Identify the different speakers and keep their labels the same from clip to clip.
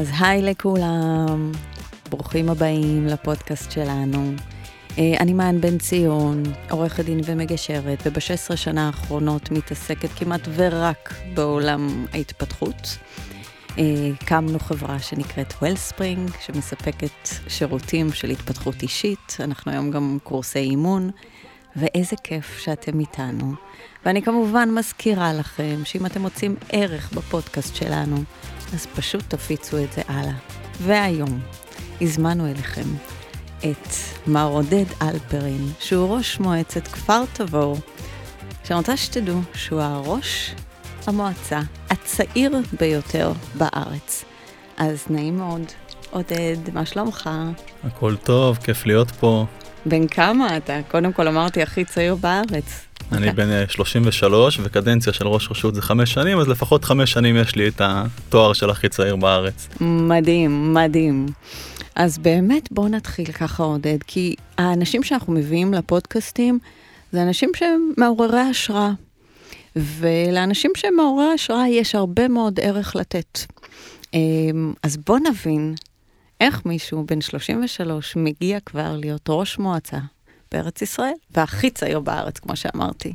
Speaker 1: אז היי לכולם, ברוכים הבאים לפודקאסט שלנו. אה, אני מען בן ציון, עורכת דין ומגשרת, וב-16 שנה האחרונות מתעסקת כמעט ורק בעולם ההתפתחות. אה, הקמנו חברה שנקראת וולספרינג, שמספקת שירותים של התפתחות אישית. אנחנו היום גם קורסי אימון, ואיזה כיף שאתם איתנו. ואני כמובן מזכירה לכם שאם אתם מוצאים ערך בפודקאסט שלנו, אז פשוט תפיצו את זה הלאה. והיום הזמנו אליכם את מר עודד אלפרין, שהוא ראש מועצת כפר תבור, שאני רוצה שתדעו שהוא הראש המועצה הצעיר ביותר בארץ. אז נעים מאוד. עודד, מה שלומך?
Speaker 2: הכל טוב, כיף להיות פה.
Speaker 1: בן כמה אתה? קודם כל אמרתי הכי צעיר בארץ.
Speaker 2: אני בן 33 אה, וקדנציה של ראש רשות זה חמש שנים, אז לפחות חמש שנים יש לי את התואר של הכי צעיר בארץ.
Speaker 1: מדהים, מדהים. אז באמת בואו נתחיל ככה עודד, כי האנשים שאנחנו מביאים לפודקאסטים זה אנשים שהם מעוררי השראה. ולאנשים שהם מעוררי השראה יש הרבה מאוד ערך לתת. אמ, אז בואו נבין איך מישהו בן 33 מגיע כבר להיות ראש מועצה בארץ ישראל, והכי צעיר בארץ, כמו שאמרתי.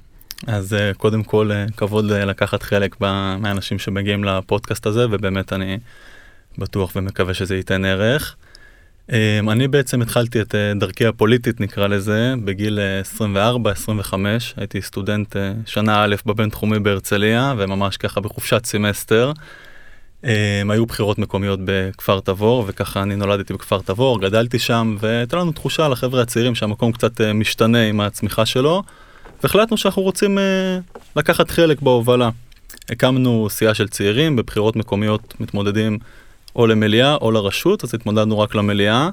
Speaker 2: אז אה, קודם כל, אה, כבוד אה, לקחת חלק מהאנשים שמגיעים לפודקאסט הזה, ובאמת אני בטוח ומקווה שזה ייתן ערך. אני בעצם התחלתי את דרכי הפוליטית, נקרא לזה, בגיל 24-25. הייתי סטודנט שנה א' בבינתחומי בהרצליה, וממש ככה בחופשת סמסטר. הם היו בחירות מקומיות בכפר תבור, וככה אני נולדתי בכפר תבור, גדלתי שם, והייתה לנו תחושה לחבר'ה הצעירים שהמקום קצת אה, משתנה עם הצמיחה שלו, והחלטנו שאנחנו רוצים אה, לקחת חלק בהובלה. הקמנו סיעה של צעירים, בבחירות מקומיות מתמודדים או למליאה או לרשות, אז התמודדנו רק למליאה,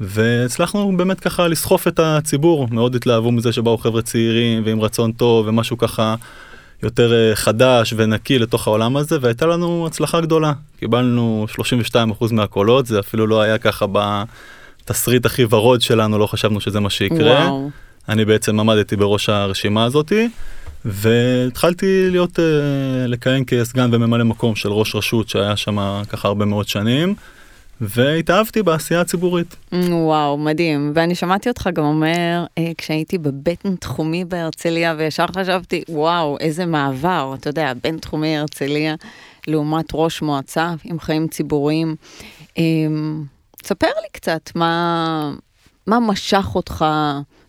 Speaker 2: והצלחנו באמת ככה לסחוף את הציבור, מאוד התלהבו מזה שבאו חבר'ה צעירים ועם רצון טוב ומשהו ככה יותר אה, חדש ונקי לתוך העולם הזה, והייתה לנו הצלחה גדולה. קיבלנו 32% מהקולות, זה אפילו לא היה ככה בתסריט הכי ורוד שלנו, לא חשבנו שזה מה שיקרה. וואו. אני בעצם עמדתי בראש הרשימה הזאתי, והתחלתי להיות, אה, לכהן כסגן וממלא מקום של ראש רשות שהיה שם ככה הרבה מאוד שנים. והתאהבתי בעשייה הציבורית.
Speaker 1: וואו, מדהים. ואני שמעתי אותך גם אומר, אה, כשהייתי בבטן תחומי בהרצליה, וישר חשבתי, וואו, איזה מעבר, אתה יודע, בין תחומי הרצליה לעומת ראש מועצה עם חיים ציבוריים. אה, ספר לי קצת, מה, מה משך אותך?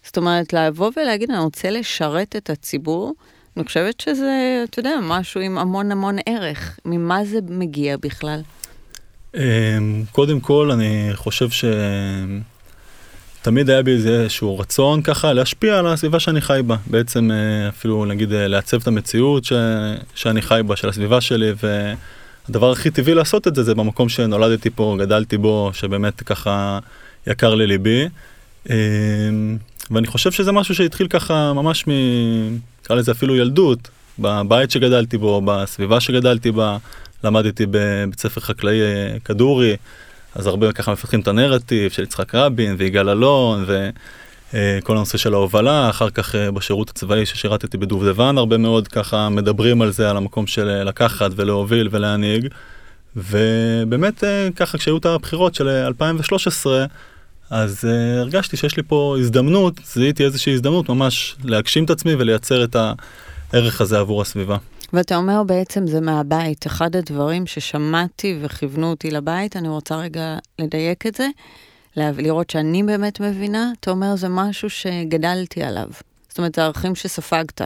Speaker 1: זאת אומרת, לבוא ולהגיד, אני רוצה לשרת את הציבור, אני חושבת שזה, אתה יודע, משהו עם המון המון ערך. ממה זה מגיע בכלל?
Speaker 2: אמ, קודם כל, אני חושב שתמיד היה בי איזשהו רצון ככה להשפיע על הסביבה שאני חי בה. בעצם אה, אפילו נגיד אה, לעצב את המציאות ש... שאני חי בה, של הסביבה שלי, והדבר הכי טבעי לעשות את זה, זה במקום שנולדתי פה, גדלתי בו, שבאמת ככה יקר לליבי. אמ, ואני חושב שזה משהו שהתחיל ככה ממש מ... נקרא לזה אפילו ילדות, בבית שגדלתי בו, בסביבה שגדלתי בה. למדתי בבית ספר חקלאי אה, כדורי, אז הרבה ככה מפתחים את הנרטיב של יצחק רבין ויגאל אלון וכל הנושא של ההובלה, אחר כך אה, בשירות הצבאי ששירתתי בדובדבן, הרבה מאוד ככה מדברים על זה, על המקום של אה, לקחת ולהוביל ולהנהיג. ובאמת ככה כשהיו את הבחירות של 2013, אז uh, הרגשתי שיש לי פה הזדמנות, זיהיתי איזושהי הזדמנות ממש להגשים את עצמי ולייצר את הערך הזה עבור הסביבה.
Speaker 1: ואתה אומר בעצם זה מהבית, אחד הדברים ששמעתי וכיוונו אותי לבית, אני רוצה רגע לדייק את זה, לראות שאני באמת מבינה, אתה אומר זה משהו שגדלתי עליו. זאת אומרת, זה ערכים שספגת.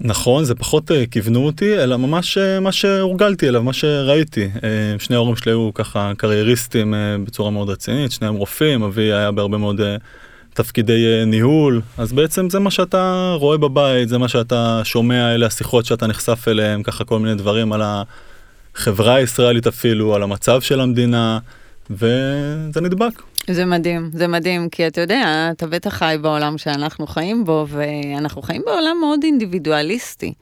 Speaker 2: נכון, זה פחות uh, כיוונו אותי, אלא ממש uh, מה שהורגלתי אליו, מה שראיתי. Uh, שני ההורים שלי היו ככה קרייריסטים בצורה מאוד רצינית, שניהם רופאים, אבי היה בהרבה מאוד... תפקידי אה, ניהול, אז בעצם זה מה שאתה רואה בבית, זה מה שאתה שומע, אלה השיחות שאתה נחשף אליהן, ככה כל מיני דברים על החברה הישראלית אפילו, על המצב של המדינה, וזה נדבק.
Speaker 1: זה מדהים, זה מדהים, כי אתה יודע, אתה בטח חי בעולם שאנחנו חיים בו, ואנחנו חיים בעולם מאוד אינדיבידואליסטי,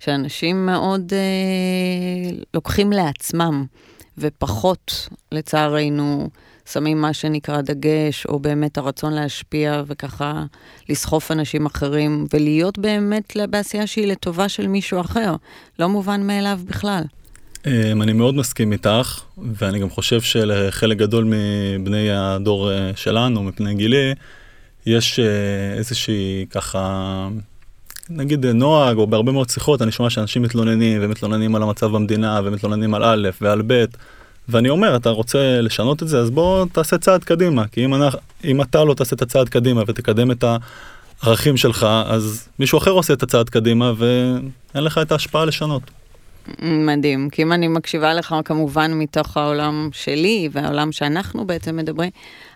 Speaker 1: שאנשים מאוד אה, לוקחים לעצמם, ופחות, לצערנו, שמים מה שנקרא דגש, או באמת הרצון להשפיע וככה לסחוף אנשים אחרים, ולהיות באמת בעשייה שהיא לטובה של מישהו אחר. לא מובן מאליו בכלל.
Speaker 2: אמ, אני מאוד מסכים איתך, ואני גם חושב שלחלק גדול מבני הדור אה, שלנו, מפני גילי, יש אה, איזושהי ככה, נגיד נוהג, או בהרבה מאוד שיחות, אני שומע שאנשים מתלוננים, ומתלוננים על המצב במדינה, ומתלוננים על א' ועל ב', ואני אומר, אתה רוצה לשנות את זה, אז בוא תעשה צעד קדימה, כי אם, אנחנו, אם אתה לא תעשה את הצעד קדימה ותקדם את הערכים שלך, אז מישהו אחר עושה את הצעד קדימה, ואין לך את ההשפעה לשנות.
Speaker 1: מדהים, כי אם אני מקשיבה לך כמובן מתוך העולם שלי והעולם שאנחנו בעצם מדברים,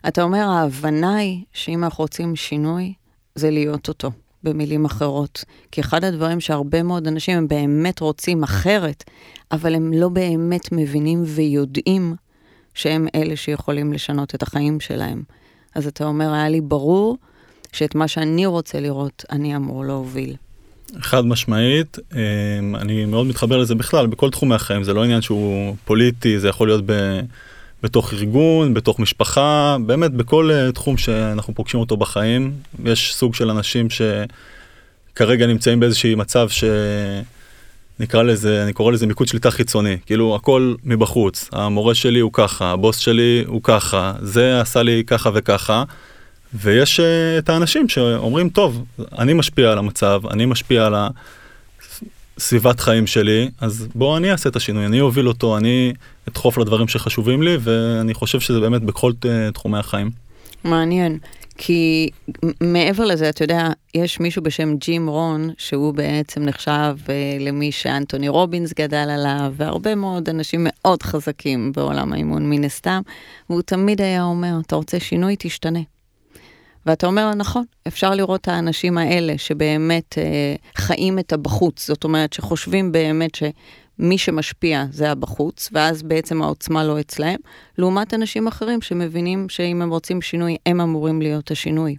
Speaker 1: אתה אומר ההבנה היא שאם אנחנו רוצים שינוי, זה להיות אותו, במילים אחרות. כי אחד הדברים שהרבה מאוד אנשים הם באמת רוצים אחרת, אבל הם לא באמת מבינים ויודעים שהם אלה שיכולים לשנות את החיים שלהם. אז אתה אומר, היה לי ברור שאת מה שאני רוצה לראות, אני אמור להוביל.
Speaker 2: חד משמעית, אמ, אני מאוד מתחבר לזה בכלל, בכל תחומי החיים, זה לא עניין שהוא פוליטי, זה יכול להיות ב, בתוך ארגון, בתוך משפחה, באמת בכל אה, תחום שאנחנו פוגשים אותו בחיים, יש סוג של אנשים שכרגע נמצאים באיזשהי מצב שנקרא לזה, אני קורא לזה מיקוד שליטה חיצוני, כאילו הכל מבחוץ, המורה שלי הוא ככה, הבוס שלי הוא ככה, זה עשה לי ככה וככה. ויש uh, את האנשים שאומרים, טוב, אני משפיע על המצב, אני משפיע על הסביבת חיים שלי, אז בוא אני אעשה את השינוי, אני אוביל אותו, אני אדחוף לדברים שחשובים לי, ואני חושב שזה באמת בכל uh, תחומי החיים.
Speaker 1: מעניין. כי מעבר לזה, אתה יודע, יש מישהו בשם ג'ים רון, שהוא בעצם נחשב uh, למי שאנטוני רובינס גדל עליו, והרבה מאוד אנשים מאוד חזקים בעולם האימון מן הסתם, והוא תמיד היה אומר, אתה רוצה שינוי, תשתנה. ואתה אומר, נכון, אפשר לראות את האנשים האלה שבאמת אה, חיים את הבחוץ, זאת אומרת שחושבים באמת שמי שמשפיע זה הבחוץ, ואז בעצם העוצמה לא אצלהם, לעומת אנשים אחרים שמבינים שאם הם רוצים שינוי, הם אמורים להיות השינוי.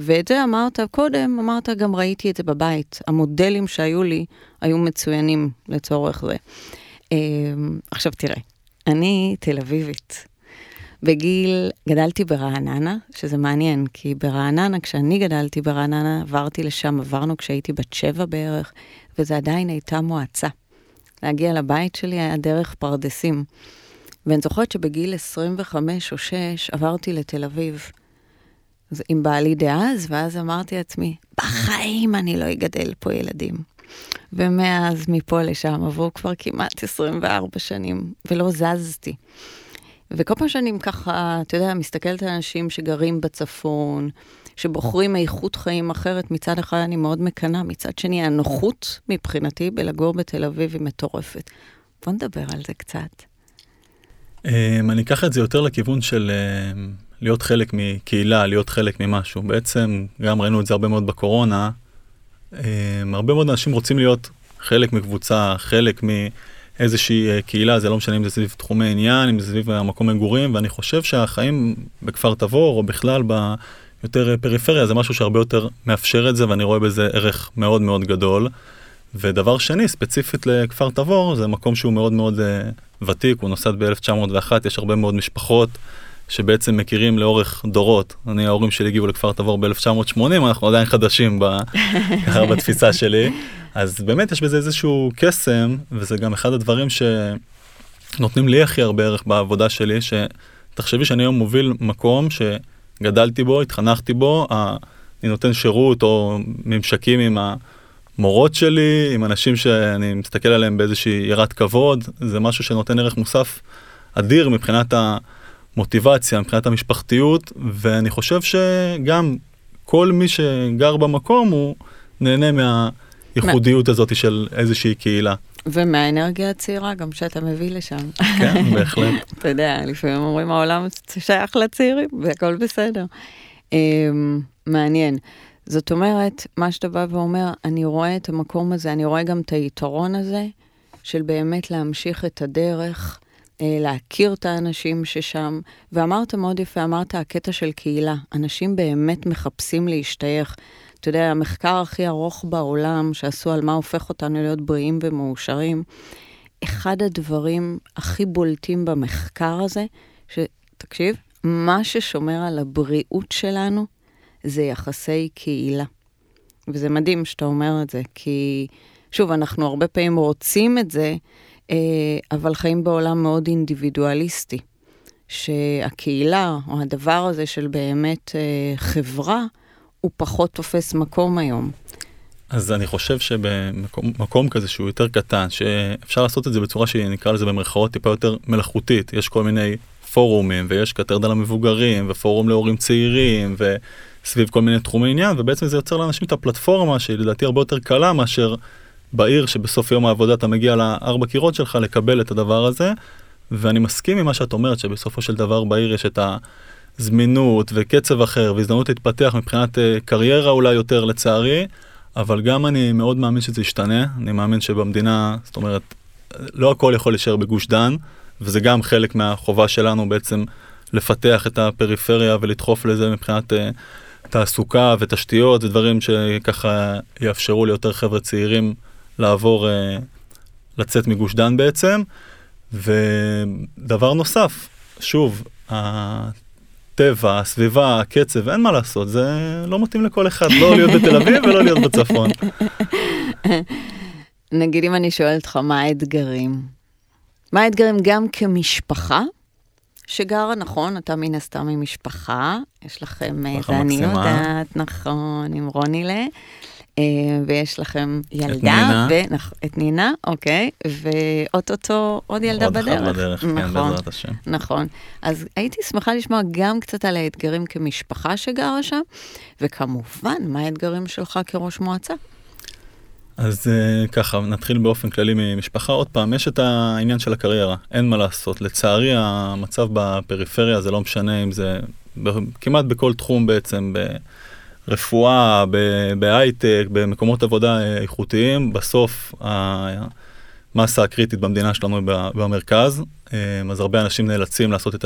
Speaker 1: ואת זה אמרת קודם, אמרת גם ראיתי את זה בבית. המודלים שהיו לי היו מצוינים לצורך זה. אה, עכשיו תראה, אני תל אביבית. בגיל, גדלתי ברעננה, שזה מעניין, כי ברעננה, כשאני גדלתי ברעננה, עברתי לשם, עברנו כשהייתי בת שבע בערך, וזה עדיין הייתה מועצה. להגיע לבית שלי היה דרך פרדסים. ואני זוכרת שבגיל 25 או 6 עברתי לתל אביב. עם בעלי דאז, ואז אמרתי לעצמי, בחיים אני לא אגדל פה ילדים. ומאז מפה לשם עברו כבר כמעט 24 שנים, ולא זזתי. וכל פעם שאני ככה, אתה יודע, מסתכלת על אנשים שגרים בצפון, שבוחרים איכות חיים אחרת, מצד אחד אני מאוד מקנאה, מצד שני הנוחות מבחינתי בלגור בתל אביב היא מטורפת. בוא נדבר על זה קצת.
Speaker 2: אמ, אני אקח את זה יותר לכיוון של אמ, להיות חלק מקהילה, להיות חלק ממשהו. בעצם, גם ראינו את זה הרבה מאוד בקורונה, אמ, הרבה מאוד אנשים רוצים להיות חלק מקבוצה, חלק מ... איזושהי אה, קהילה, זה לא משנה אם זה סביב תחומי עניין, אם זה סביב המקום מגורים, ואני חושב שהחיים בכפר תבור, או בכלל ביותר פריפריה, זה משהו שהרבה יותר מאפשר את זה, ואני רואה בזה ערך מאוד מאוד גדול. ודבר שני, ספציפית לכפר תבור, זה מקום שהוא מאוד מאוד uh, ותיק, הוא נוסד ב-1901, יש הרבה מאוד משפחות שבעצם מכירים לאורך דורות. אני, ההורים שלי הגיעו לכפר תבור ב-1980, אנחנו עדיין חדשים בתפיסה שלי. אז באמת יש בזה איזשהו קסם, וזה גם אחד הדברים שנותנים לי הכי הרבה ערך בעבודה שלי, שתחשבי שאני היום מוביל מקום שגדלתי בו, התחנכתי בו, אני נותן שירות או ממשקים עם המורות שלי, עם אנשים שאני מסתכל עליהם באיזושהי יראת כבוד, זה משהו שנותן ערך מוסף אדיר מבחינת המוטיבציה, מבחינת המשפחתיות, ואני חושב שגם כל מי שגר במקום הוא נהנה מה... הייחודיות הזאת של איזושהי קהילה.
Speaker 1: ומהאנרגיה הצעירה גם שאתה מביא לשם.
Speaker 2: כן, בהחלט.
Speaker 1: אתה יודע, לפעמים אומרים העולם שייך לצעירים, והכל בסדר. אמ, מעניין. זאת אומרת, מה שאתה בא ואומר, אני רואה את המקום הזה, אני רואה גם את היתרון הזה, של באמת להמשיך את הדרך, להכיר את האנשים ששם, ואמרת מאוד יפה, אמרת הקטע של קהילה. אנשים באמת מחפשים להשתייך. אתה יודע, המחקר הכי ארוך בעולם שעשו על מה הופך אותנו להיות בריאים ומאושרים, אחד הדברים הכי בולטים במחקר הזה, שתקשיב, מה ששומר על הבריאות שלנו זה יחסי קהילה. וזה מדהים שאתה אומר את זה, כי שוב, אנחנו הרבה פעמים רוצים את זה, אבל חיים בעולם מאוד אינדיבידואליסטי, שהקהילה, או הדבר הזה של באמת חברה, הוא פחות תופס מקום היום.
Speaker 2: אז אני חושב שבמקום כזה שהוא יותר קטן, שאפשר לעשות את זה בצורה שנקרא לזה במרכאות טיפה יותר מלאכותית, יש כל מיני פורומים, ויש קתרדל המבוגרים, ופורום להורים צעירים, וסביב כל מיני תחומי עניין, ובעצם זה יוצר לאנשים את הפלטפורמה שהיא לדעתי הרבה יותר קלה מאשר בעיר שבסוף יום העבודה אתה מגיע לארבע קירות שלך לקבל את הדבר הזה, ואני מסכים עם מה שאת אומרת, שבסופו של דבר בעיר יש את הזמינות וקצב אחר והזדמנות להתפתח מבחינת אה, קריירה אולי יותר לצערי. אבל גם אני מאוד מאמין שזה ישתנה, אני מאמין שבמדינה, זאת אומרת, לא הכל יכול להישאר בגוש דן, וזה גם חלק מהחובה שלנו בעצם לפתח את הפריפריה ולדחוף לזה מבחינת uh, תעסוקה ותשתיות ודברים שככה יאפשרו ליותר חבר'ה צעירים לעבור, uh, לצאת מגוש דן בעצם. ודבר נוסף, שוב, הטבע, הסביבה, הקצב, אין מה לעשות, זה לא מתאים לכל אחד, לא להיות בתל אביב ולא להיות בצפון.
Speaker 1: נגיד אם אני שואלת אותך מה האתגרים? מה האתגרים גם כמשפחה שגרה, נכון, אתה מן הסתם עם משפחה, יש לכם, אה, זה אני יודעת, נכון, עם רונילה, אה, ויש לכם ילדה, את
Speaker 2: נינה,
Speaker 1: ונכ... את נינה, אוקיי, ואו-טו-טו עוד ילדה
Speaker 2: עוד
Speaker 1: בדרך.
Speaker 2: עוד בדרך, כן,
Speaker 1: נכון,
Speaker 2: בעזרת השם.
Speaker 1: נכון. אז הייתי שמחה לשמוע גם קצת על האתגרים כמשפחה שגרה שם, וכמובן, מה האתגרים שלך כראש מועצה?
Speaker 2: אז uh, ככה, נתחיל באופן כללי ממשפחה. עוד פעם, יש את העניין של הקריירה, אין מה לעשות. לצערי, המצב בפריפריה, זה לא משנה אם זה כמעט בכל תחום בעצם, ברפואה, בהייטק, במקומות עבודה אה, איכותיים, בסוף המסה הקריטית במדינה שלנו היא במרכז, אה, אז הרבה אנשים נאלצים לעשות את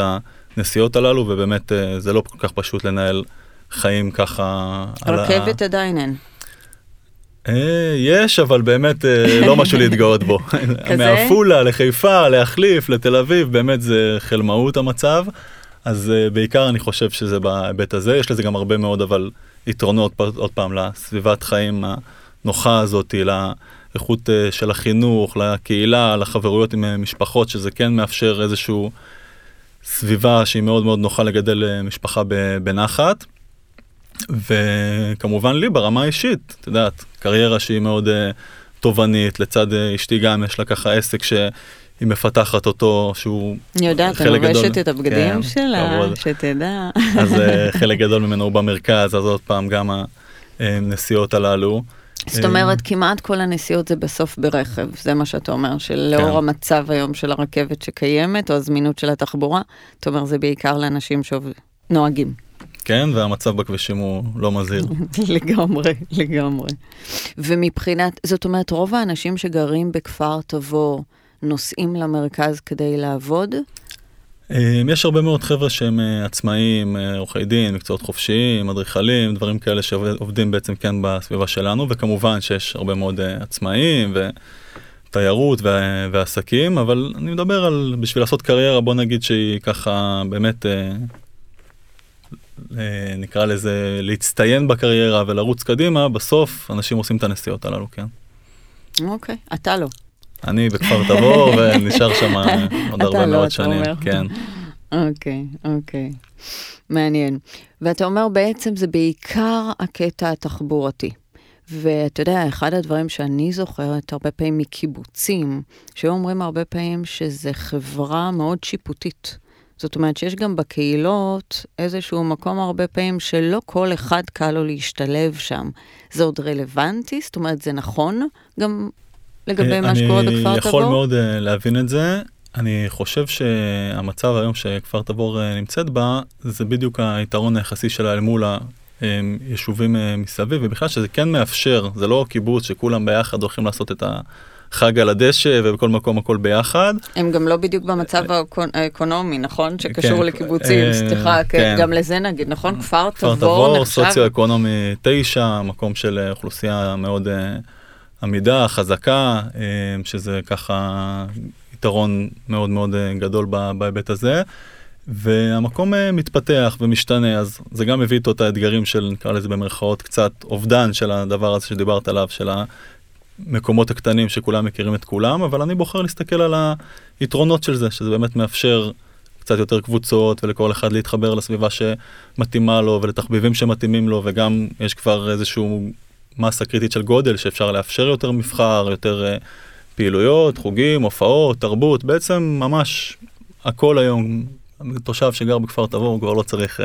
Speaker 2: הנסיעות הללו, ובאמת זה לא כל כך פשוט לנהל חיים ככה.
Speaker 1: רכבת עדיין אין.
Speaker 2: אה, יש, אבל באמת אה, לא משהו להתגאות בו. מעפולה לחיפה, להחליף, לתל אביב, באמת זה חלמאות המצב. אז אה, בעיקר אני חושב שזה בהיבט הזה, יש לזה גם הרבה מאוד אבל יתרונות, עוד פעם, לסביבת חיים הנוחה הזאת, לאיכות של החינוך, לקהילה, לחברויות עם משפחות, שזה כן מאפשר איזושהי סביבה שהיא מאוד מאוד נוחה לגדל משפחה בנחת. וכמובן לי ברמה האישית, את יודעת, קריירה שהיא מאוד uh, תובענית, לצד uh, אשתי גם יש לה ככה עסק שהיא מפתחת אותו, שהוא
Speaker 1: אני יודעת, אני לובשת את הבגדים כן, שלה, כבוד. שתדע.
Speaker 2: אז uh, חלק גדול ממנו הוא במרכז, אז עוד פעם גם הנסיעות הללו.
Speaker 1: זאת אומרת, כמעט כל הנסיעות זה בסוף ברכב, זה מה שאתה אומר, שלאור כן. המצב היום של הרכבת שקיימת, או הזמינות של התחבורה, אתה אומר, זה בעיקר לאנשים שנוהגים.
Speaker 2: כן, והמצב בכבישים הוא לא מזהיר.
Speaker 1: לגמרי, לגמרי. ומבחינת, זאת אומרת, רוב האנשים שגרים בכפר תבור נוסעים למרכז כדי לעבוד?
Speaker 2: אמ, יש הרבה מאוד חבר'ה שהם אה, עצמאים, אה, עורכי דין, מקצועות חופשיים, אדריכלים, דברים כאלה שעובדים בעצם כן בסביבה שלנו, וכמובן שיש הרבה מאוד אה, עצמאים ותיירות ועסקים, אבל אני מדבר על בשביל לעשות קריירה, בוא נגיד שהיא ככה באמת אה, נקרא לזה, להצטיין בקריירה ולרוץ קדימה, בסוף אנשים עושים את הנסיעות הללו, כן.
Speaker 1: אוקיי, אתה לא.
Speaker 2: אני בכפר תבור ונשאר שם עוד הרבה
Speaker 1: לא,
Speaker 2: מאוד שנים, כן.
Speaker 1: אוקיי, אוקיי. מעניין. ואתה אומר בעצם זה בעיקר הקטע התחבורתי. ואתה יודע, אחד הדברים שאני זוכרת הרבה פעמים מקיבוצים, שהיו אומרים הרבה פעמים שזה חברה מאוד שיפוטית. זאת אומרת שיש גם בקהילות איזשהו מקום הרבה פעמים שלא כל אחד קל לו להשתלב שם. זה עוד רלוונטי? זאת אומרת, זה נכון גם לגבי מה שקורה בכפר תבור?
Speaker 2: אני יכול מאוד uh, להבין את זה. אני חושב שהמצב היום שכפר תבור uh, נמצאת בה, זה בדיוק היתרון היחסי שלה אל מול היישובים מסביב, ובכלל שזה כן מאפשר, זה לא קיבוץ שכולם ביחד הולכים לעשות את ה... חג על הדשא ובכל מקום הכל ביחד.
Speaker 1: הם גם לא בדיוק במצב האקונומי, נכון? שקשור כן, לקיבוצים, אה, סליחה, כן. גם לזה נגיד, נכון? כפר תבור נחשב.
Speaker 2: כפר תבור, סוציו-אקונומי 9, מקום של אה, אוכלוסייה מאוד אה, עמידה, חזקה, שזה ככה יתרון מאוד מאוד גדול בהיבט הזה. והמקום מתפתח ומשתנה, אז זה גם מביא איתו את האתגרים של, נקרא לזה במרכאות, קצת אובדן של הדבר הזה שדיברת עליו, של המקומות הקטנים שכולם מכירים את כולם, אבל אני בוחר להסתכל על היתרונות של זה, שזה באמת מאפשר קצת יותר קבוצות ולכל אחד להתחבר לסביבה שמתאימה לו ולתחביבים שמתאימים לו, וגם יש כבר איזשהו מסה קריטית של גודל שאפשר לאפשר יותר מבחר, יותר uh, פעילויות, חוגים, הופעות, תרבות, בעצם ממש הכל היום, תושב שגר בכפר תבור כבר לא צריך uh,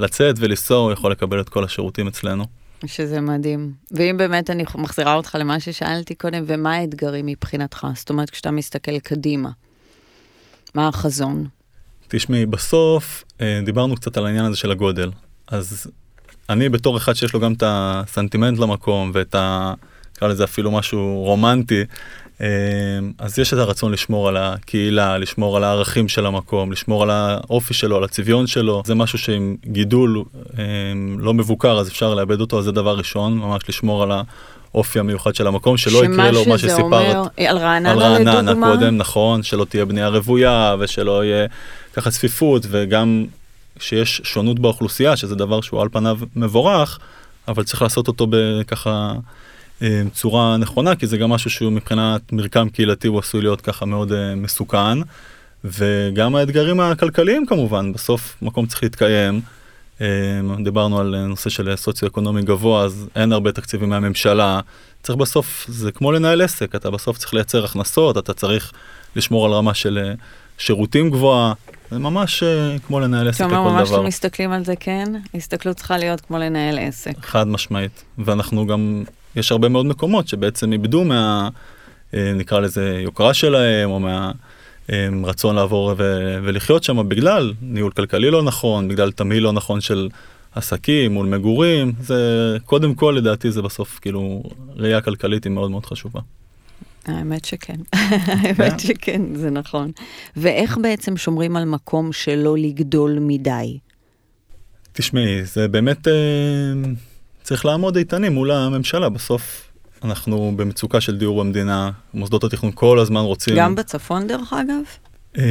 Speaker 2: לצאת ולנסוע, הוא יכול לקבל את כל השירותים אצלנו.
Speaker 1: שזה מדהים. ואם באמת אני מחזירה אותך למה ששאלתי קודם, ומה האתגרים מבחינתך? זאת אומרת, כשאתה מסתכל קדימה, מה החזון?
Speaker 2: תשמעי, בסוף אה, דיברנו קצת על העניין הזה של הגודל. אז אני בתור אחד שיש לו גם את הסנטימנט למקום ואת ה... נקרא לזה אפילו משהו רומנטי, אה, אז יש את הרצון לשמור על הקהילה, לשמור על הערכים של המקום, לשמור על האופי שלו, על הצביון שלו. זה משהו שעם גידול אה, לא מבוקר אז אפשר לאבד אותו, אז זה דבר ראשון, ממש לשמור על האופי המיוחד של המקום, שלא יקרה לו מה שסיפרת. אומר,
Speaker 1: על רעננה? על רעננה
Speaker 2: קודם, נכון, שלא תהיה בנייה רוויה ושלא יהיה ככה צפיפות וגם שיש שונות באוכלוסייה, שזה דבר שהוא על פניו מבורך, אבל צריך לעשות אותו בככה אה, צורה נכונה, כי זה גם משהו שהוא מבחינת מרקם קהילתי הוא עשוי להיות ככה מאוד אה, מסוכן. וגם האתגרים הכלכליים כמובן, בסוף מקום צריך להתקיים. אה, דיברנו על נושא של סוציו-אקונומי גבוה, אז אין הרבה תקציבים מהממשלה. צריך בסוף, זה כמו לנהל עסק, אתה בסוף צריך לייצר הכנסות, אתה צריך לשמור על רמה של שירותים גבוהה, זה ממש uh, כמו לנהל עסק לכל דבר.
Speaker 1: אתה אומר ממש לא מסתכלים על זה, כן? הסתכלות צריכה להיות כמו לנהל עסק.
Speaker 2: חד משמעית. ואנחנו גם, יש הרבה מאוד מקומות שבעצם איבדו מה, uh, נקרא לזה, יוקרה שלהם, או מה... אה, רצון לעבור ו- ולחיות שם בגלל ניהול כלכלי לא נכון, בגלל תמהיל לא נכון של עסקים מול מגורים, זה קודם כל לדעתי זה בסוף כאילו ראייה כלכלית היא מאוד מאוד חשובה.
Speaker 1: האמת שכן, האמת שכן, זה נכון. ואיך בעצם שומרים על מקום שלא לגדול מדי?
Speaker 2: תשמעי, זה באמת אה, צריך לעמוד איתנים מול הממשלה. בסוף אנחנו במצוקה של דיור במדינה, מוסדות התכנון כל הזמן רוצים...
Speaker 1: גם בצפון דרך אגב? אמ,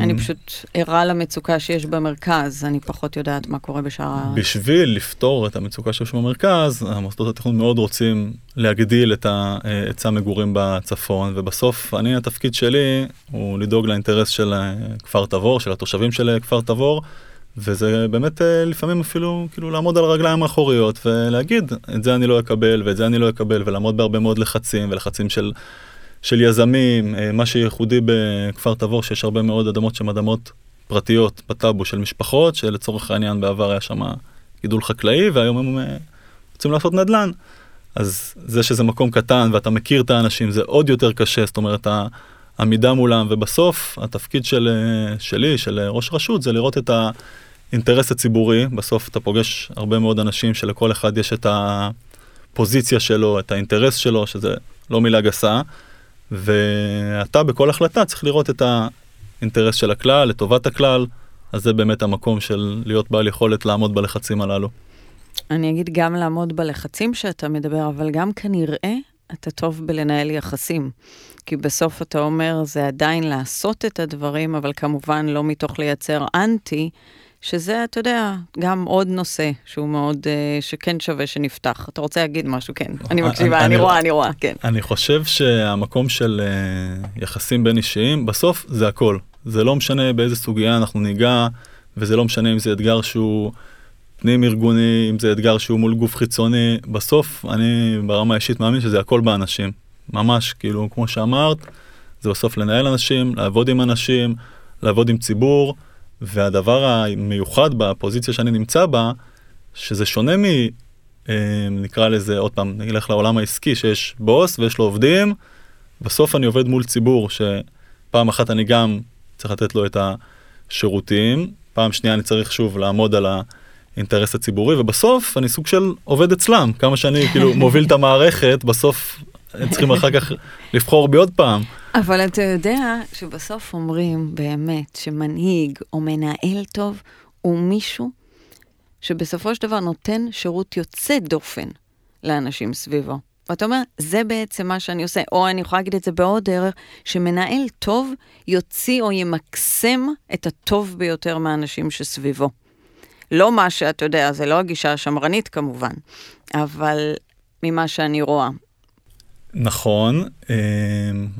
Speaker 1: אני פשוט ערה למצוקה שיש במרכז, אני פחות יודעת מה קורה בשאר ה...
Speaker 2: בשביל לפתור את המצוקה שיש במרכז, המוסדות התכנון מאוד רוצים להגדיל את היצע המגורים בצפון, ובסוף אני, התפקיד שלי הוא לדאוג לאינטרס של אה, כפר תבור, של התושבים של אה, כפר תבור, וזה באמת אה, לפעמים אפילו כאילו לעמוד על הרגליים האחוריות ולהגיד את זה אני לא אקבל ואת זה אני לא אקבל ולעמוד בהרבה מאוד לחצים ולחצים של של יזמים, אה, מה שייחודי בכפר תבור, שיש הרבה מאוד אדמות שהן אדמות פרטיות בטאבו של משפחות, שלצורך העניין בעבר היה שם גידול חקלאי, והיום הם אה, רוצים לעשות נדל"ן. אז זה שזה מקום קטן ואתה מכיר את האנשים זה עוד יותר קשה, זאת אומרת העמידה מולם, ובסוף התפקיד של, אה, שלי, של ראש רשות, זה לראות את האינטרס הציבורי, בסוף אתה פוגש הרבה מאוד אנשים שלכל אחד יש את הפוזיציה שלו, את האינטרס שלו, שזה לא מילה גסה. ואתה בכל החלטה צריך לראות את האינטרס של הכלל, לטובת הכלל, אז זה באמת המקום של להיות בעל יכולת לעמוד בלחצים הללו.
Speaker 1: אני אגיד גם לעמוד בלחצים שאתה מדבר, אבל גם כנראה אתה טוב בלנהל יחסים. כי בסוף אתה אומר, זה עדיין לעשות את הדברים, אבל כמובן לא מתוך לייצר אנטי, שזה, אתה יודע, גם עוד נושא שהוא מאוד, uh, שכן שווה שנפתח. אתה רוצה להגיד משהו? כן. אני מקשיבה, אני, רואה, אני רואה, כן.
Speaker 2: אני חושב שהמקום של יחסים בין אישיים, בסוף זה הכל. זה לא משנה באיזה סוגיה אנחנו ניגע, וזה לא משנה אם זה אתגר שהוא פנים ארגוני, אם זה אתגר שהוא מול גוף חיצוני. בסוף, אני ברמה האישית מאמין שזה הכל באנשים. ממש, כאילו, כמו שאמרת, זה בסוף לנהל אנשים, לעבוד עם אנשים, לעבוד עם ציבור. והדבר המיוחד בפוזיציה שאני נמצא בה, שזה שונה מ... אה, נקרא לזה, עוד פעם, נלך לעולם העסקי, שיש בוס ויש לו עובדים, בסוף אני עובד מול ציבור, שפעם אחת אני גם צריך לתת לו את השירותים, פעם שנייה אני צריך שוב לעמוד על האינטרס הציבורי, ובסוף אני סוג של עובד אצלם, כמה שאני כאילו מוביל את המערכת, בסוף צריכים אחר כך לבחור בי עוד פעם.
Speaker 1: אבל אתה יודע שבסוף אומרים באמת שמנהיג או מנהל טוב הוא מישהו שבסופו של דבר נותן שירות יוצא דופן לאנשים סביבו. ואתה אומר, זה בעצם מה שאני עושה. או אני יכולה להגיד את זה בעוד דרך, שמנהל טוב יוציא או ימקסם את הטוב ביותר מהאנשים שסביבו. לא מה שאתה יודע, זה לא הגישה השמרנית כמובן, אבל ממה שאני רואה.
Speaker 2: נכון,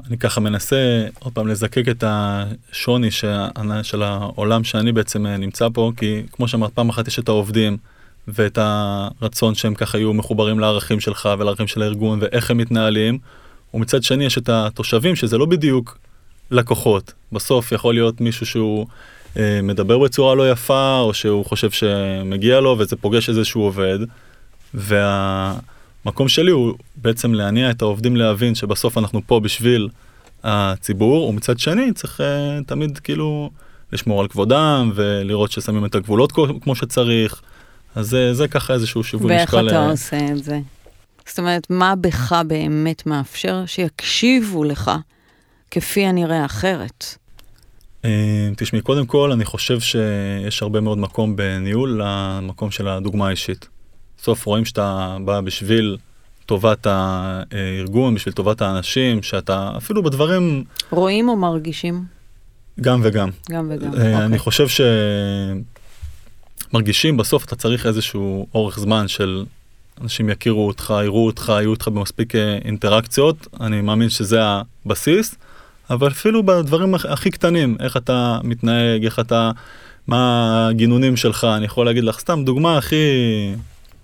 Speaker 2: אני ככה מנסה עוד פעם לזקק את השוני של העולם שאני בעצם נמצא פה, כי כמו שאמרת, פעם אחת יש את העובדים ואת הרצון שהם ככה יהיו מחוברים לערכים שלך ולערכים של הארגון ואיך הם מתנהלים, ומצד שני יש את התושבים שזה לא בדיוק לקוחות. בסוף יכול להיות מישהו שהוא אה, מדבר בצורה לא יפה, או שהוא חושב שמגיע לו וזה פוגש איזשהו עובד, והמקום שלי הוא בעצם להניע את העובדים להבין שבסוף אנחנו פה בשביל הציבור, ומצד שני צריך אה, תמיד כאילו לשמור על כבודם ולראות ששמים את הגבולות כמו שצריך. אז זה, זה ככה איזשהו שיווי
Speaker 1: משקל. ואיך אתה אה, עושה את זה? זאת אומרת, מה בך באמת מאפשר שיקשיבו לך כפי הנראה אחרת?
Speaker 2: אה, תשמעי, קודם כל, אני חושב שיש הרבה מאוד מקום בניהול למקום של הדוגמה האישית. בסוף רואים שאתה בא בשביל טובת הארגון, בשביל טובת האנשים, שאתה אפילו בדברים...
Speaker 1: רואים או מרגישים?
Speaker 2: גם וגם.
Speaker 1: גם וגם, אה, אוקיי.
Speaker 2: אני חושב שמרגישים, בסוף אתה צריך איזשהו אורך זמן של אנשים יכירו אותך, יראו אותך, יהיו אותך במספיק אה, אינטראקציות, אני מאמין שזה הבסיס, אבל אפילו בדברים הכי קטנים, איך אתה מתנהג, איך אתה, מה הגינונים שלך, אני יכול להגיד לך סתם דוגמה הכי...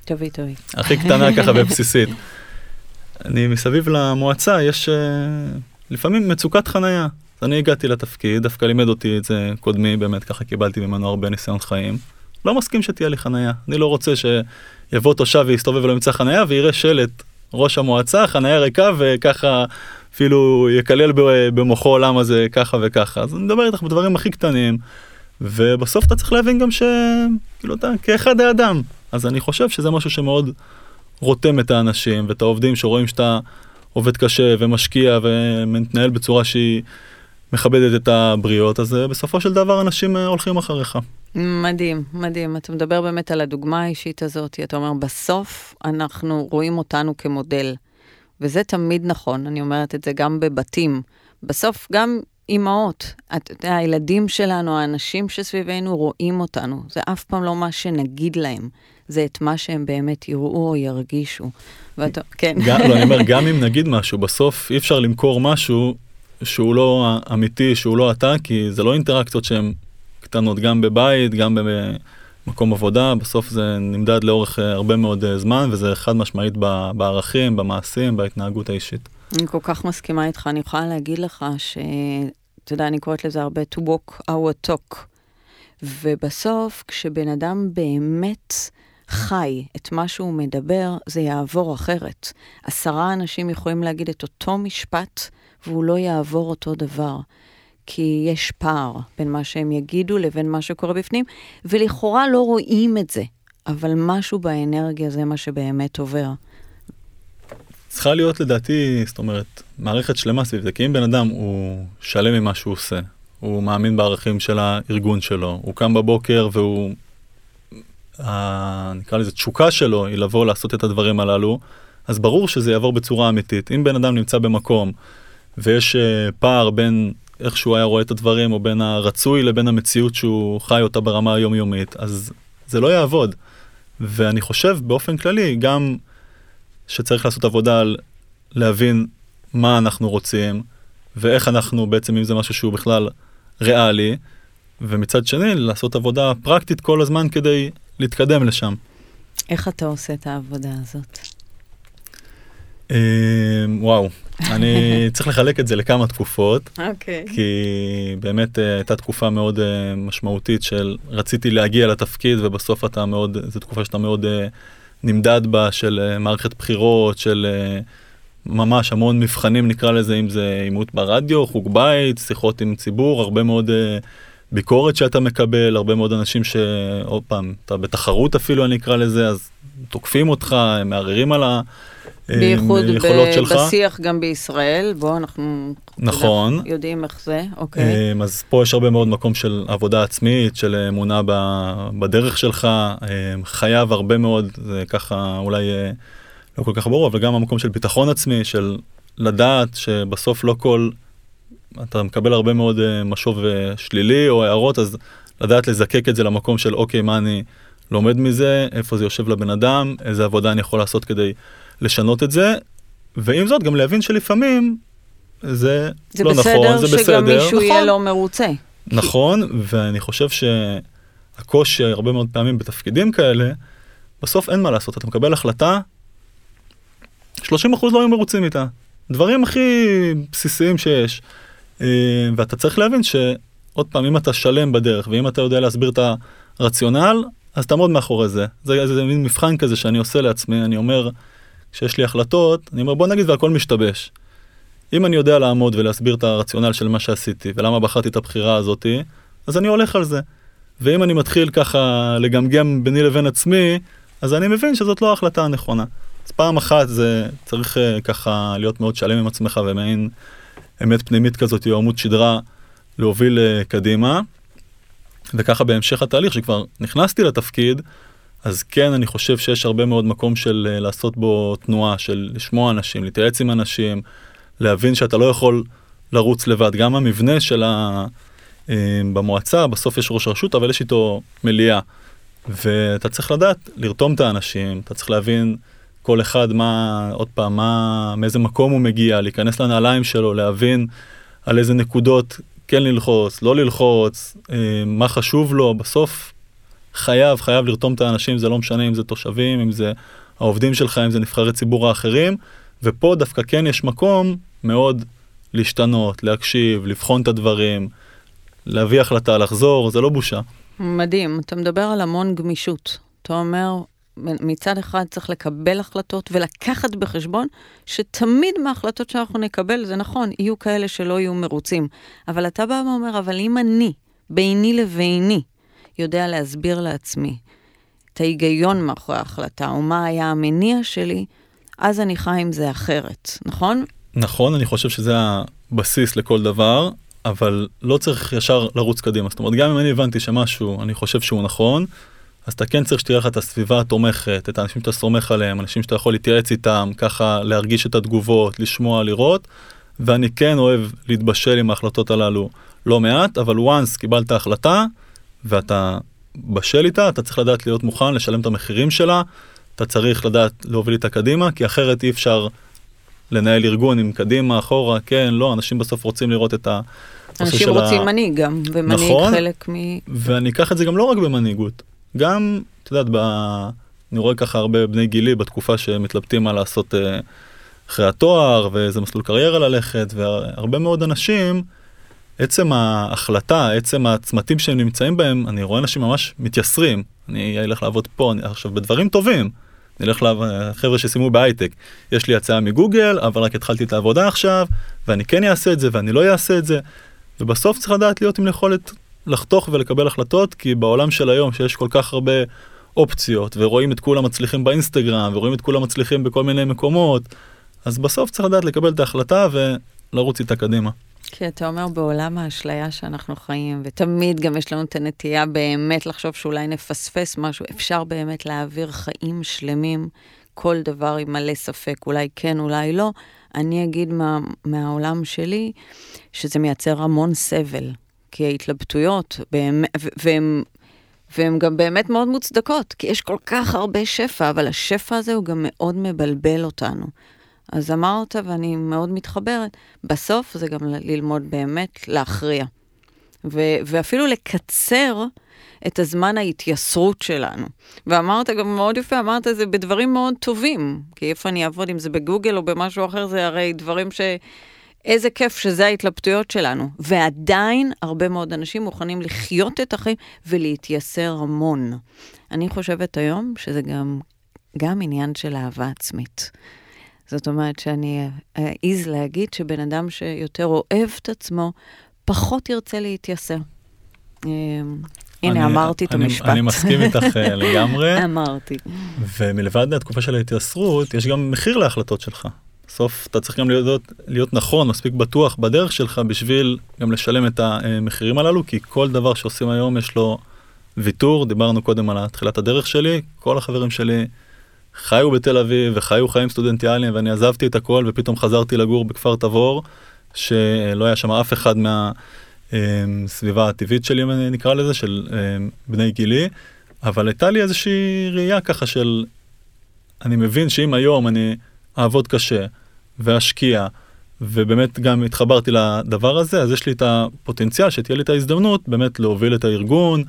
Speaker 1: טובי טובי.
Speaker 2: הכי קטנה ככה ובסיסית. אני מסביב למועצה, יש uh, לפעמים מצוקת חנייה. אני הגעתי לתפקיד, דווקא לימד אותי את זה קודמי, באמת ככה קיבלתי ממנו הרבה ניסיון חיים. לא מסכים שתהיה לי חנייה. אני לא רוצה שיבוא תושב ויסתובב ולא ימצא חנייה ויראה שלט ראש המועצה, חנייה ריקה וככה אפילו יקלל במוחו למה זה ככה וככה. אז אני מדבר איתך בדברים הכי קטנים, ובסוף אתה צריך להבין גם שכאילו אתה כאחד האדם. אז אני חושב שזה משהו שמאוד רותם את האנשים ואת העובדים שרואים שאתה עובד קשה ומשקיע ומתנהל בצורה שהיא מכבדת את הבריות, אז אה, בסופו של דבר אנשים אה, הולכים אחריך.
Speaker 1: מדהים, מדהים. אתה מדבר באמת על הדוגמה האישית הזאת, אתה אומר, בסוף אנחנו רואים אותנו כמודל. וזה תמיד נכון, אני אומרת את זה גם בבתים. בסוף גם אימהות, הילדים שלנו, האנשים שסביבנו רואים אותנו. זה אף פעם לא מה שנגיד להם, זה את מה שהם באמת יראו או ירגישו. ואתה, כן.
Speaker 2: גם, לא, אני אומר, גם אם נגיד משהו, בסוף אי אפשר למכור משהו שהוא לא אמיתי, שהוא לא אתה, כי זה לא אינטראקציות שהן קטנות, גם בבית, גם במקום עבודה, בסוף זה נמדד לאורך אה, הרבה מאוד אה, זמן, וזה חד משמעית בערכים, במעשים, בהתנהגות האישית.
Speaker 1: אני כל כך מסכימה איתך, אני יכולה להגיד לך ש... אתה יודע, אני קוראת לזה הרבה to walk our talk. ובסוף, כשבן אדם באמת חי את מה שהוא מדבר, זה יעבור אחרת. עשרה אנשים יכולים להגיד את אותו משפט, והוא לא יעבור אותו דבר. כי יש פער בין מה שהם יגידו לבין מה שקורה בפנים, ולכאורה לא רואים את זה, אבל משהו באנרגיה זה מה שבאמת עובר.
Speaker 2: צריכה להיות לדעתי, זאת אומרת, מערכת שלמה סביב זה, כי אם בן אדם הוא שלם ממה שהוא עושה, הוא מאמין בערכים של הארגון שלו, הוא קם בבוקר והוא, ה, נקרא לזה תשוקה שלו היא לבוא לעשות את הדברים הללו, אז ברור שזה יעבור בצורה אמיתית. אם בן אדם נמצא במקום ויש uh, פער בין איך שהוא היה רואה את הדברים, או בין הרצוי לבין המציאות שהוא חי אותה ברמה היומיומית, אז זה לא יעבוד. ואני חושב באופן כללי, גם שצריך לעשות עבודה על להבין מה אנחנו רוצים, ואיך אנחנו בעצם, אם זה משהו שהוא בכלל ריאלי, ומצד שני, לעשות עבודה פרקטית כל הזמן כדי להתקדם לשם.
Speaker 1: איך אתה עושה את העבודה הזאת?
Speaker 2: אמ, וואו, אני צריך לחלק את זה לכמה תקופות,
Speaker 1: אוקיי.
Speaker 2: כי באמת אה, הייתה תקופה מאוד אה, משמעותית של רציתי להגיע לתפקיד ובסוף אתה מאוד, זו תקופה שאתה מאוד אה, נמדד בה של מערכת בחירות, של ממש המון מבחנים נקרא לזה, אם זה עימות ברדיו, חוג בית, שיחות עם ציבור, הרבה מאוד ביקורת שאתה מקבל, הרבה מאוד אנשים שעוד פעם, אתה בתחרות אפילו אני אקרא לזה, אז תוקפים אותך, מערערים על ה...
Speaker 1: בייחוד ב- שלך. בשיח גם בישראל, בוא, אנחנו
Speaker 2: נכון.
Speaker 1: יודע, יודעים איך זה, אוקיי.
Speaker 2: אמ, אז פה יש הרבה מאוד מקום של עבודה עצמית, של אמונה בדרך שלך, אמ, חייב הרבה מאוד, זה ככה אולי אה, לא כל כך ברור, אבל גם המקום של ביטחון עצמי, של לדעת שבסוף לא כל, אתה מקבל הרבה מאוד אה, משוב אה, שלילי או הערות, אז לדעת לזקק את זה למקום של אוקיי, מה אני לומד מזה, איפה זה יושב לבן אדם, איזה עבודה אני יכול לעשות כדי לשנות את זה, ועם זאת גם להבין שלפעמים זה,
Speaker 1: זה
Speaker 2: לא
Speaker 1: בסדר
Speaker 2: נכון, זה בסדר.
Speaker 1: שגם מישהו
Speaker 2: נכון,
Speaker 1: יהיה לא מרוצה.
Speaker 2: נכון, ואני חושב שהקושי הרבה מאוד פעמים בתפקידים כאלה, בסוף אין מה לעשות, אתה מקבל החלטה, 30% לא היו מרוצים איתה. דברים הכי בסיסיים שיש. אה, ואתה צריך להבין שעוד פעם, אם אתה שלם בדרך, ואם אתה יודע להסביר את הרציונל, אז תעמוד מאחורי זה. זה, זה, זה מין מבחן כזה שאני עושה לעצמי, אני אומר, כשיש לי החלטות, אני אומר בוא נגיד והכל משתבש. אם אני יודע לעמוד ולהסביר את הרציונל של מה שעשיתי ולמה בחרתי את הבחירה הזאתי, אז אני הולך על זה. ואם אני מתחיל ככה לגמגם ביני לבין עצמי, אז אני מבין שזאת לא ההחלטה הנכונה. אז פעם אחת זה צריך uh, ככה להיות מאוד שלם עם עצמך ומעין אמת פנימית כזאת או עמוד שדרה להוביל uh, קדימה. וככה בהמשך התהליך שכבר נכנסתי לתפקיד, אז כן אני חושב שיש הרבה מאוד מקום של uh, לעשות בו תנועה, של לשמוע אנשים, להתייעץ עם אנשים, להבין שאתה לא יכול לרוץ לבד. גם המבנה של ה... במועצה, בסוף יש ראש רשות, אבל יש איתו מליאה. ואתה צריך לדעת לרתום את האנשים, אתה צריך להבין כל אחד מה, עוד פעם, מה, מאיזה מקום הוא מגיע, להיכנס לנעליים שלו, להבין על איזה נקודות כן ללחוץ, לא ללחוץ, אה, מה חשוב לו, בסוף חייב, חייב לרתום את האנשים, זה לא משנה אם זה תושבים, אם זה העובדים שלך, אם זה נבחרי ציבור האחרים, ופה דווקא כן יש מקום מאוד להשתנות, להקשיב, לבחון את הדברים, להביא החלטה, לחזור, זה לא בושה.
Speaker 1: מדהים, אתה מדבר על המון גמישות. אתה אומר, מצד אחד צריך לקבל החלטות ולקחת בחשבון שתמיד מההחלטות שאנחנו נקבל, זה נכון, יהיו כאלה שלא יהיו מרוצים. אבל אתה בא ואומר, אבל אם אני, ביני לביני, יודע להסביר לעצמי את ההיגיון מאחורי ההחלטה, או מה היה המניע שלי, אז אני חי עם זה אחרת, נכון?
Speaker 2: נכון, אני חושב שזה הבסיס לכל דבר, אבל לא צריך ישר לרוץ קדימה. זאת אומרת, גם אם אני הבנתי שמשהו, אני חושב שהוא נכון, אז אתה כן צריך שתהיה לך את הסביבה התומכת, את האנשים שאתה סומך עליהם, אנשים שאתה יכול להתייעץ איתם, ככה להרגיש את התגובות, לשמוע, לראות, ואני כן אוהב להתבשל עם ההחלטות הללו לא מעט, אבל once קיבלת החלטה ואתה בשל איתה, אתה צריך לדעת להיות מוכן לשלם את המחירים שלה, אתה צריך לדעת להוביל איתה קדימה, כי אחרת אי אפשר לנהל ארגון עם קדימה, אחורה, כן, לא, אנשים בסוף רוצים לראות את ה...
Speaker 1: אנשים רוצים ה... מנהיג גם, ומנהיג נכון, חלק מ...
Speaker 2: ואני אקח את זה גם לא רק במנהיגות, גם, את יודעת, ב... אני רואה ככה הרבה בני גילי בתקופה שמתלבטים מה לעשות אה, אחרי התואר, ואיזה מסלול קריירה ללכת, והרבה מאוד אנשים, עצם ההחלטה, עצם הצמתים שהם נמצאים בהם, אני רואה אנשים ממש מתייסרים. אני אלך לעבוד פה, אני, עכשיו, בדברים טובים. נלך לחבר'ה שסיימו בהייטק, יש לי הצעה מגוגל, אבל רק התחלתי את העבודה עכשיו, ואני כן אעשה את זה ואני לא אעשה את זה, ובסוף צריך לדעת להיות עם יכולת לחתוך ולקבל החלטות, כי בעולם של היום, שיש כל כך הרבה אופציות, ורואים את כולם מצליחים באינסטגרם, ורואים את כולם מצליחים בכל מיני מקומות, אז בסוף צריך לדעת לקבל את ההחלטה ולרוץ איתה קדימה.
Speaker 1: כי אתה אומר בעולם האשליה שאנחנו חיים, ותמיד גם יש לנו את הנטייה באמת לחשוב שאולי נפספס משהו, אפשר באמת להעביר חיים שלמים, כל דבר עם מלא ספק, אולי כן, אולי לא. אני אגיד מה, מהעולם שלי, שזה מייצר המון סבל, כי ההתלבטויות, והן והן גם באמת מאוד מוצדקות, כי יש כל כך הרבה שפע, אבל השפע הזה הוא גם מאוד מבלבל אותנו. אז אמרת, ואני מאוד מתחברת, בסוף זה גם ללמוד באמת להכריע. ו- ואפילו לקצר את הזמן ההתייסרות שלנו. ואמרת גם מאוד יפה, אמרת את זה בדברים מאוד טובים, כי איפה אני אעבוד, אם זה בגוגל או במשהו אחר, זה הרי דברים ש... איזה כיף שזה ההתלבטויות שלנו. ועדיין הרבה מאוד אנשים מוכנים לחיות את החיים ולהתייסר המון. אני חושבת היום שזה גם, גם עניין של אהבה עצמית. זאת אומרת שאני אעז להגיד שבן אדם שיותר אוהב את עצמו, פחות ירצה להתייסר. אמ, הנה, אמרתי את המשפט.
Speaker 2: אני מסכים איתך אה, לגמרי.
Speaker 1: אמרתי.
Speaker 2: ומלבד התקופה של ההתייסרות, יש גם מחיר להחלטות שלך. בסוף אתה צריך גם להיות, להיות נכון, מספיק בטוח בדרך שלך בשביל גם לשלם את המחירים הללו, כי כל דבר שעושים היום יש לו ויתור, דיברנו קודם על תחילת הדרך שלי, כל החברים שלי חיו בתל אביב וחיו חיים סטודנטיאליים ואני עזבתי את הכל ופתאום חזרתי לגור בכפר תבור, שלא היה שם אף אחד מהסביבה הטבעית שלי, נקרא לזה, של בני גילי, אבל הייתה לי איזושהי ראייה ככה של, אני מבין שאם היום אני אעבוד קשה, ואשקיע, ובאמת גם התחברתי לדבר הזה, אז יש לי את הפוטנציאל שתהיה לי את ההזדמנות באמת להוביל את הארגון,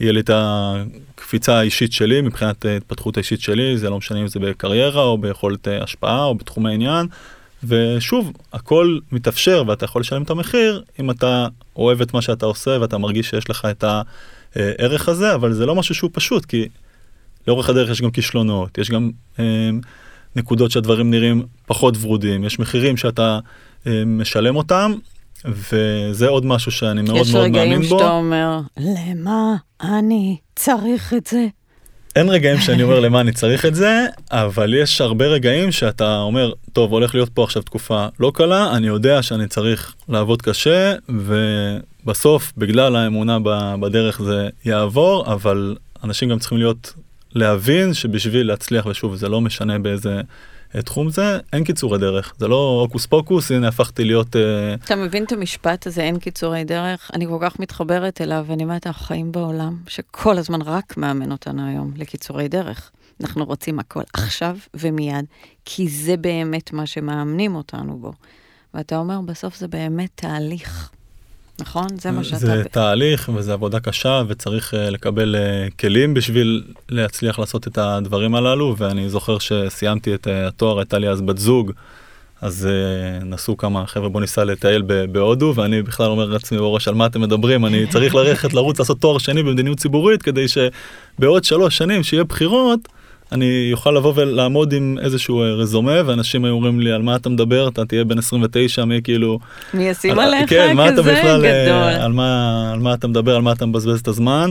Speaker 2: יהיה לי את הקפיצה האישית שלי מבחינת התפתחות האישית שלי, זה לא משנה אם זה בקריירה או ביכולת השפעה או בתחום העניין. ושוב, הכל מתאפשר ואתה יכול לשלם את המחיר אם אתה אוהב את מה שאתה עושה ואתה מרגיש שיש לך את הערך הזה, אבל זה לא משהו שהוא פשוט, כי לאורך הדרך יש גם כישלונות, יש גם אה, נקודות שהדברים נראים פחות ורודים, יש מחירים שאתה אה, משלם אותם, וזה עוד משהו שאני מאוד מאוד מאמין בו.
Speaker 1: יש רגעים שאתה אומר, למה אני צריך את זה?
Speaker 2: אין רגעים שאני אומר למה אני צריך את זה, אבל יש הרבה רגעים שאתה אומר, טוב, הולך להיות פה עכשיו תקופה לא קלה, אני יודע שאני צריך לעבוד קשה, ובסוף, בגלל האמונה בדרך זה יעבור, אבל אנשים גם צריכים להיות, להבין שבשביל להצליח, ושוב, זה לא משנה באיזה תחום זה, אין קיצורי דרך, זה לא הוקוס פוקוס, הנה הפכתי להיות... אה,
Speaker 1: אתה מבין את המשפט הזה, אין קיצורי דרך? אני כל כך מתחברת אליו, ואני אומרת, אנחנו חיים בעולם שכל הזמן רק מאמן אותנו היום לקיצורי דרך. אנחנו רוצים הכל עכשיו ומיד, כי זה באמת מה שמאמנים אותנו בו. ואתה אומר, בסוף זה באמת תהליך. נכון? זה מה שאתה...
Speaker 2: זה תהליך וזה עבודה קשה וצריך uh, לקבל uh, כלים בשביל להצליח לעשות את הדברים הללו ואני זוכר שסיימתי את uh, התואר הייתה לי אז בת זוג אז נסעו כמה חבר'ה בוא ניסע לטייל בהודו ואני בכלל אומר לעצמי בראש על מה אתם מדברים אני צריך ללכת לרוץ לעשות תואר שני במדיניות ציבורית כדי שבעוד שלוש שנים שיהיה בחירות. אני אוכל לבוא ולעמוד עם איזשהו אה, רזומה ואנשים היו אומרים לי על מה אתה מדבר אתה תהיה בן 29 מי כאילו
Speaker 1: מי ישים עליך כן, מה אתה בכלל, אה, גדול
Speaker 2: על מה על מה אתה מדבר על מה אתה מבזבז את הזמן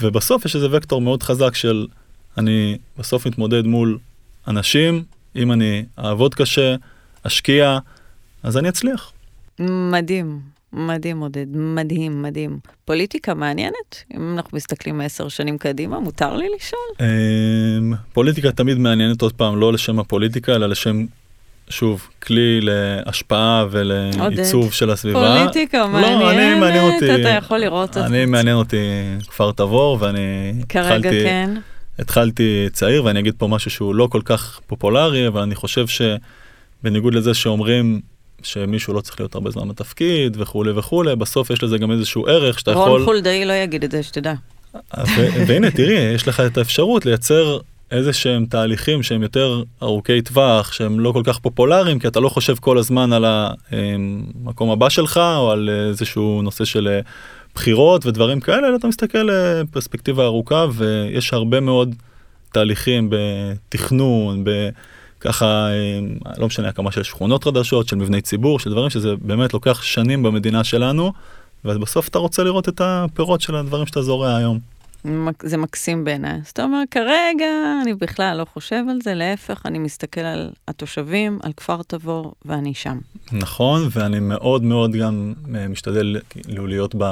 Speaker 2: ובסוף יש איזה וקטור מאוד חזק של אני בסוף מתמודד מול אנשים אם אני אעבוד קשה אשקיע אז אני אצליח.
Speaker 1: מדהים. מדהים, עודד, מדהים, מדהים. פוליטיקה מעניינת? אם אנחנו מסתכלים עשר שנים קדימה, מותר לי לשאול?
Speaker 2: אמ, פוליטיקה תמיד מעניינת עוד פעם, לא לשם הפוליטיקה, אלא לשם, שוב, כלי להשפעה ולעיצוב של הסביבה.
Speaker 1: פוליטיקה מעניינת, לא, אני מעניין אותי, אתה יכול לראות את
Speaker 2: זה. אני מעניין אותי כפר תבור, ואני
Speaker 1: כרגע התחלתי, כן.
Speaker 2: התחלתי צעיר, ואני אגיד פה משהו שהוא לא כל כך פופולרי, אבל אני חושב שבניגוד לזה שאומרים, שמישהו לא צריך להיות הרבה זמן בתפקיד וכולי וכולי, בסוף יש לזה גם איזשהו ערך שאתה יכול...
Speaker 1: רון חולדאי לא יגיד את זה, שתדע.
Speaker 2: והנה, תראי, יש לך את האפשרות לייצר איזה שהם תהליכים שהם יותר ארוכי טווח, שהם לא כל כך פופולריים, כי אתה לא חושב כל הזמן על המקום הבא שלך, או על איזשהו נושא של אה, בחירות ודברים כאלה, אלא אתה מסתכל בפרספקטיבה אה, ארוכה, ויש הרבה מאוד תהליכים בתכנון, ב... ככה, אה, לא משנה, הקמה של שכונות חדשות, של מבני ציבור, של דברים שזה באמת לוקח שנים במדינה שלנו, ובסוף אתה רוצה לראות את הפירות של הדברים שאתה זורע היום.
Speaker 1: זה מקסים בעיניי. אז אתה אומר, כרגע אני בכלל לא חושב על זה, להפך, אני מסתכל על התושבים, על כפר תבור, ואני שם.
Speaker 2: נכון, ואני מאוד מאוד גם אה, משתדל כאילו להיות ב...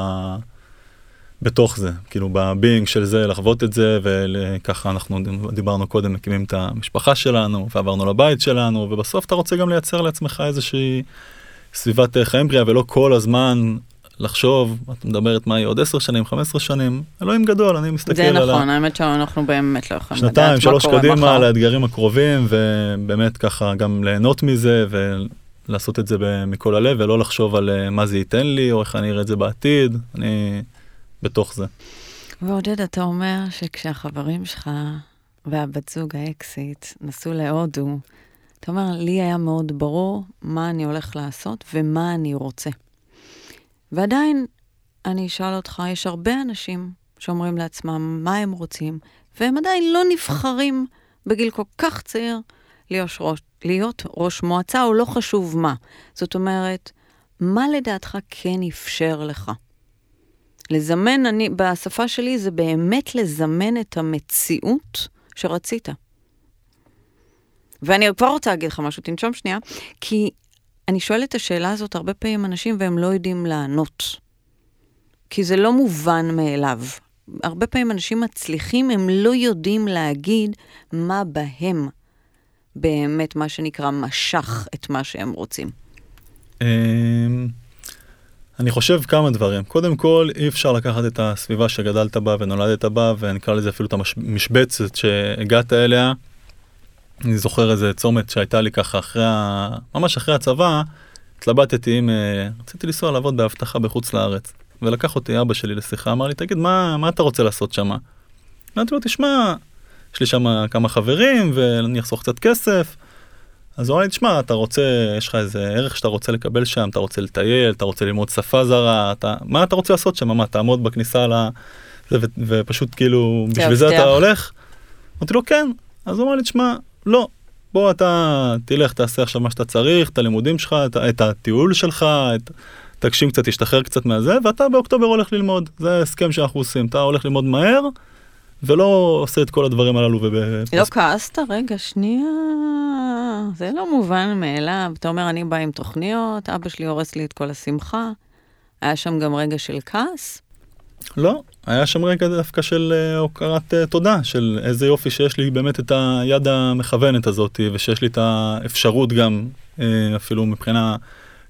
Speaker 2: בתוך זה, כאילו בבינג של זה, לחוות את זה, וככה אנחנו דיברנו קודם, מקימים את המשפחה שלנו, ועברנו לבית שלנו, ובסוף אתה רוצה גם לייצר לעצמך איזושהי סביבת חיים בריאה, ולא כל הזמן לחשוב, את מדברת מה יהיה עוד 10 שנים, 15 שנים, אלוהים גדול, אני מסתכל על
Speaker 1: ה... זה נכון, האמת שאנחנו באמת לא יכולים
Speaker 2: לדעת מה קורה מחר. שנתיים, שלוש קדימה על האתגרים הקרובים, ובאמת ככה גם ליהנות מזה, ולעשות את זה מכל הלב, ולא לחשוב על אה, מה זה ייתן לי, או איך אני אראה את זה בעתיד. אני... בתוך זה.
Speaker 1: ועודד, אתה אומר שכשהחברים שלך והבת זוג האקסיט נסעו להודו, אתה אומר, לי היה מאוד ברור מה אני הולך לעשות ומה אני רוצה. ועדיין, אני אשאל אותך, יש הרבה אנשים שאומרים לעצמם מה הם רוצים, והם עדיין לא נבחרים בגיל כל כך צעיר להיות ראש, להיות ראש מועצה, או לא חשוב מה. זאת אומרת, מה לדעתך כן אפשר לך? לזמן, אני, בשפה שלי זה באמת לזמן את המציאות שרצית. ואני כבר רוצה להגיד לך משהו, תנשום שנייה, כי אני שואלת את השאלה הזאת הרבה פעמים אנשים והם לא יודעים לענות. כי זה לא מובן מאליו. הרבה פעמים אנשים מצליחים, הם לא יודעים להגיד מה בהם באמת, מה שנקרא, משך את מה שהם רוצים.
Speaker 2: אני חושב כמה דברים. קודם כל, אי אפשר לקחת את הסביבה שגדלת בה ונולדת בה, ונקרא לזה אפילו את המשבצת שהגעת אליה, אני זוכר איזה צומת שהייתה לי ככה אחרי, ה... ממש אחרי הצבא, התלבטתי אם, אה, רציתי לנסוע לעבוד באבטחה בחוץ לארץ. ולקח אותי אבא שלי לשיחה, אמר לי, תגיד, מה, מה אתה רוצה לעשות שם? אמרתי לו, תשמע, יש לי שם כמה חברים ואני אחסוך קצת כסף. אז הוא אמר לי, תשמע, אתה רוצה, יש לך איזה ערך שאתה רוצה לקבל שם, אתה רוצה לטייל, אתה רוצה ללמוד שפה זרה, אתה, מה אתה רוצה לעשות שם? מה, תעמוד בכניסה ל... ו... ופשוט כאילו, בשביל זה אתה הולך? אמרתי לו, כן. אז הוא אמר לי, תשמע, לא, בוא אתה תלך, תעשה עכשיו מה שאתה צריך, את הלימודים שלך, את, את הטיול שלך, את... תגשים קצת, תשתחרר קצת מהזה, ואתה באוקטובר הולך ללמוד. זה הסכם שאנחנו עושים, אתה הולך ללמוד מהר, ולא עושה את כל הדברים הללו. וב...
Speaker 1: לא כעסת? רגע, שנייה. זה לא מובן מאליו. אתה אומר, אני בא עם תוכניות, אבא שלי הורס לי את כל השמחה. היה שם גם רגע של כעס?
Speaker 2: לא, היה שם רגע דווקא של אה, הוקרת uh, תודה, של איזה יופי שיש לי באמת את היד המכוונת הזאת, ושיש לי את האפשרות גם, uh, אפילו מבחינה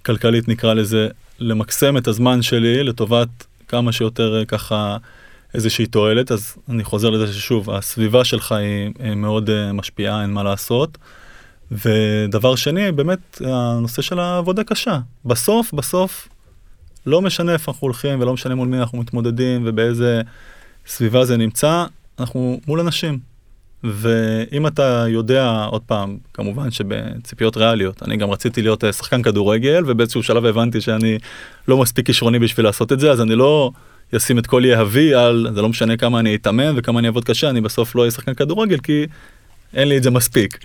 Speaker 2: כלכלית נקרא לזה, למקסם את הזמן שלי לטובת כמה שיותר uh, ככה איזושהי תועלת, אז אני חוזר לזה ששוב, הסביבה שלך היא מאוד uh, משפיעה, אין מה לעשות. ודבר שני, באמת הנושא של העבודה קשה. בסוף, בסוף, לא משנה איפה אנחנו הולכים ולא משנה מול מי אנחנו מתמודדים ובאיזה סביבה זה נמצא, אנחנו מול אנשים. ואם אתה יודע, עוד פעם, כמובן שבציפיות ריאליות, אני גם רציתי להיות אה, שחקן כדורגל ובאיזשהו שלב הבנתי שאני לא מספיק כישרוני בשביל לעשות את זה, אז אני לא אשים את כל יהבי על, זה לא משנה כמה אני אתאמן וכמה אני אעבוד קשה, אני בסוף לא אהיה שחקן כדורגל כי אין לי את זה מספיק.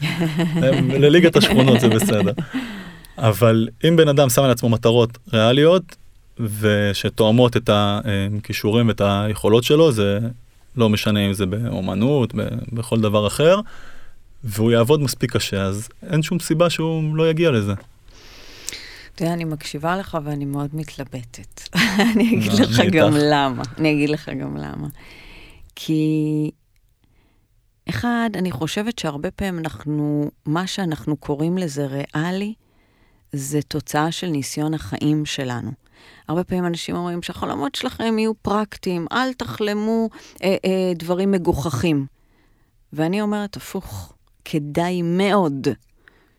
Speaker 2: לליגת השכונות זה בסדר. אבל אם בן אדם שם על עצמו מטרות ריאליות, ושתואמות את הכישורים ואת היכולות שלו, זה לא משנה אם זה באומנות, בכל דבר אחר, והוא יעבוד מספיק קשה, אז אין שום סיבה שהוא לא יגיע לזה.
Speaker 1: יודע, אני מקשיבה לך ואני מאוד מתלבטת. אני אגיד לך גם למה. אני אגיד לך גם למה. כי אחד, אני חושבת שהרבה פעמים אנחנו, מה שאנחנו קוראים לזה ריאלי, זה תוצאה של ניסיון החיים שלנו. הרבה פעמים אנשים אומרים שהחלומות שלכם יהיו פרקטיים, אל תחלמו אה, אה, דברים מגוחכים. ואני אומרת, הפוך, כדאי מאוד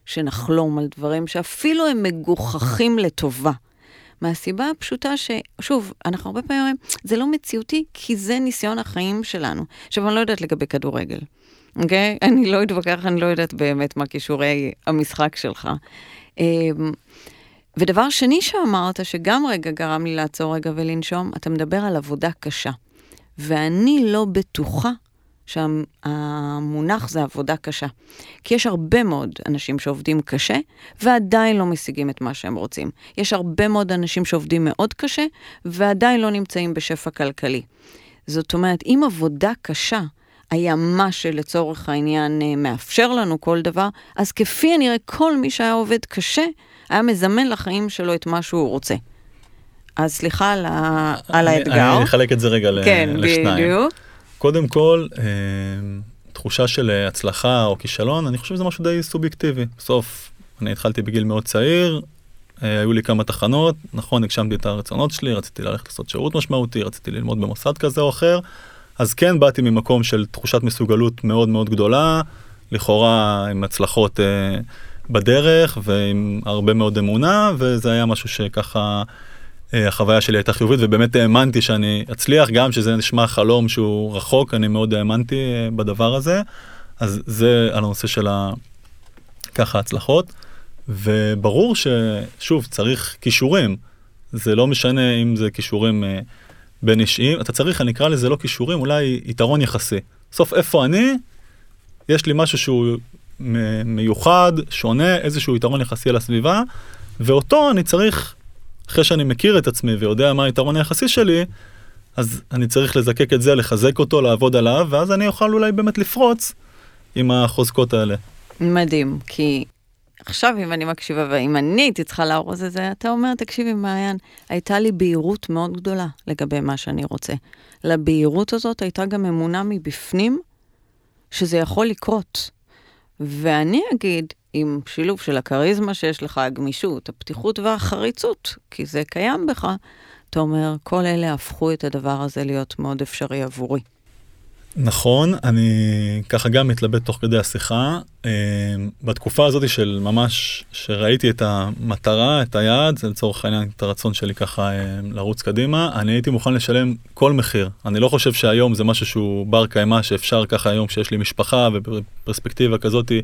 Speaker 1: שנחלום על דברים שאפילו הם מגוחכים לטובה. מהסיבה הפשוטה ששוב, אנחנו הרבה פעמים אומרים, זה לא מציאותי, כי זה ניסיון החיים שלנו. עכשיו, אני לא יודעת לגבי כדורגל, אוקיי? אני לא אתווכח, אני לא יודעת באמת מה כישורי המשחק שלך. אמ, ודבר שני שאמרת, שגם רגע גרם לי לעצור רגע ולנשום, אתה מדבר על עבודה קשה. ואני לא בטוחה שהמונח זה עבודה קשה. כי יש הרבה מאוד אנשים שעובדים קשה, ועדיין לא משיגים את מה שהם רוצים. יש הרבה מאוד אנשים שעובדים מאוד קשה, ועדיין לא נמצאים בשפע כלכלי. זאת אומרת, אם עבודה קשה היה מה שלצורך העניין אה, מאפשר לנו כל דבר, אז כפי הנראה כל מי שהיה עובד קשה, היה מזמן לחיים שלו את מה שהוא רוצה. אז סליחה על, ה... על האתגר.
Speaker 2: אני אחלק את זה רגע
Speaker 1: כן,
Speaker 2: לשניים.
Speaker 1: כן, בדיוק.
Speaker 2: קודם כל, אה, תחושה של אה, הצלחה או כישלון, אני חושב שזה משהו די סובייקטיבי. בסוף, אני התחלתי בגיל מאוד צעיר, אה, היו לי כמה תחנות, נכון, הגשמתי את הרצונות שלי, רציתי ללכת לעשות שירות משמעותי, רציתי ללמוד במוסד כזה או אחר, אז כן באתי ממקום של תחושת מסוגלות מאוד מאוד גדולה, לכאורה עם הצלחות אה, בדרך ועם הרבה מאוד אמונה, וזה היה משהו שככה... אה, החוויה שלי הייתה חיובית ובאמת האמנתי שאני אצליח גם שזה נשמע חלום שהוא רחוק אני מאוד האמנתי אה, בדבר הזה. אז זה על הנושא של ה... ככה הצלחות וברור ששוב צריך כישורים. זה לא משנה אם זה כישורים אה, בין אישיים. אתה צריך אני אקרא לזה לא כישורים אולי יתרון יחסי. סוף איפה אני? יש לי משהו שהוא מיוחד שונה איזשהו יתרון יחסי על הסביבה ואותו אני צריך אחרי שאני מכיר את עצמי ויודע מה היתרון היחסי שלי, אז אני צריך לזקק את זה, לחזק אותו, לעבוד עליו, ואז אני אוכל אולי באמת לפרוץ עם החוזקות האלה.
Speaker 1: מדהים, כי עכשיו אם אני מקשיבה, ואם אני הייתי צריכה לארוז את זה, אתה אומר, תקשיבי מעיין, הייתה לי בהירות מאוד גדולה לגבי מה שאני רוצה. לבהירות הזאת הייתה גם אמונה מבפנים שזה יכול לקרות. ואני אגיד, עם שילוב של הכריזמה שיש לך, הגמישות, הפתיחות והחריצות, כי זה קיים בך, אתה אומר, כל אלה הפכו את הדבר הזה להיות מאוד אפשרי עבורי.
Speaker 2: נכון, אני ככה גם מתלבט תוך כדי השיחה. אה, בתקופה הזאת של ממש, שראיתי את המטרה, את היעד, זה לצורך העניין את הרצון שלי ככה אה, לרוץ קדימה, אני הייתי מוכן לשלם כל מחיר. אני לא חושב שהיום זה משהו שהוא בר קיימא, שאפשר ככה היום שיש לי משפחה ובפרספקטיבה כזאתי,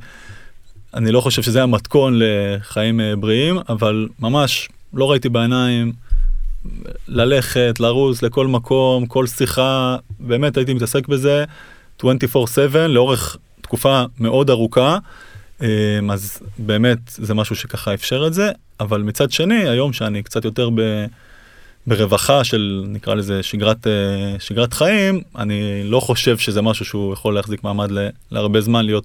Speaker 2: אני לא חושב שזה המתכון לחיים אה, בריאים, אבל ממש לא ראיתי בעיניים ללכת, לרוץ לכל מקום, כל שיחה, באמת הייתי מתעסק בזה 24/7 לאורך תקופה מאוד ארוכה, אמ, אז באמת זה משהו שככה אפשר את זה, אבל מצד שני, היום שאני קצת יותר ב... ברווחה של נקרא לזה שגרת, אה, שגרת חיים, אני לא חושב שזה משהו שהוא יכול להחזיק מעמד להרבה זמן להיות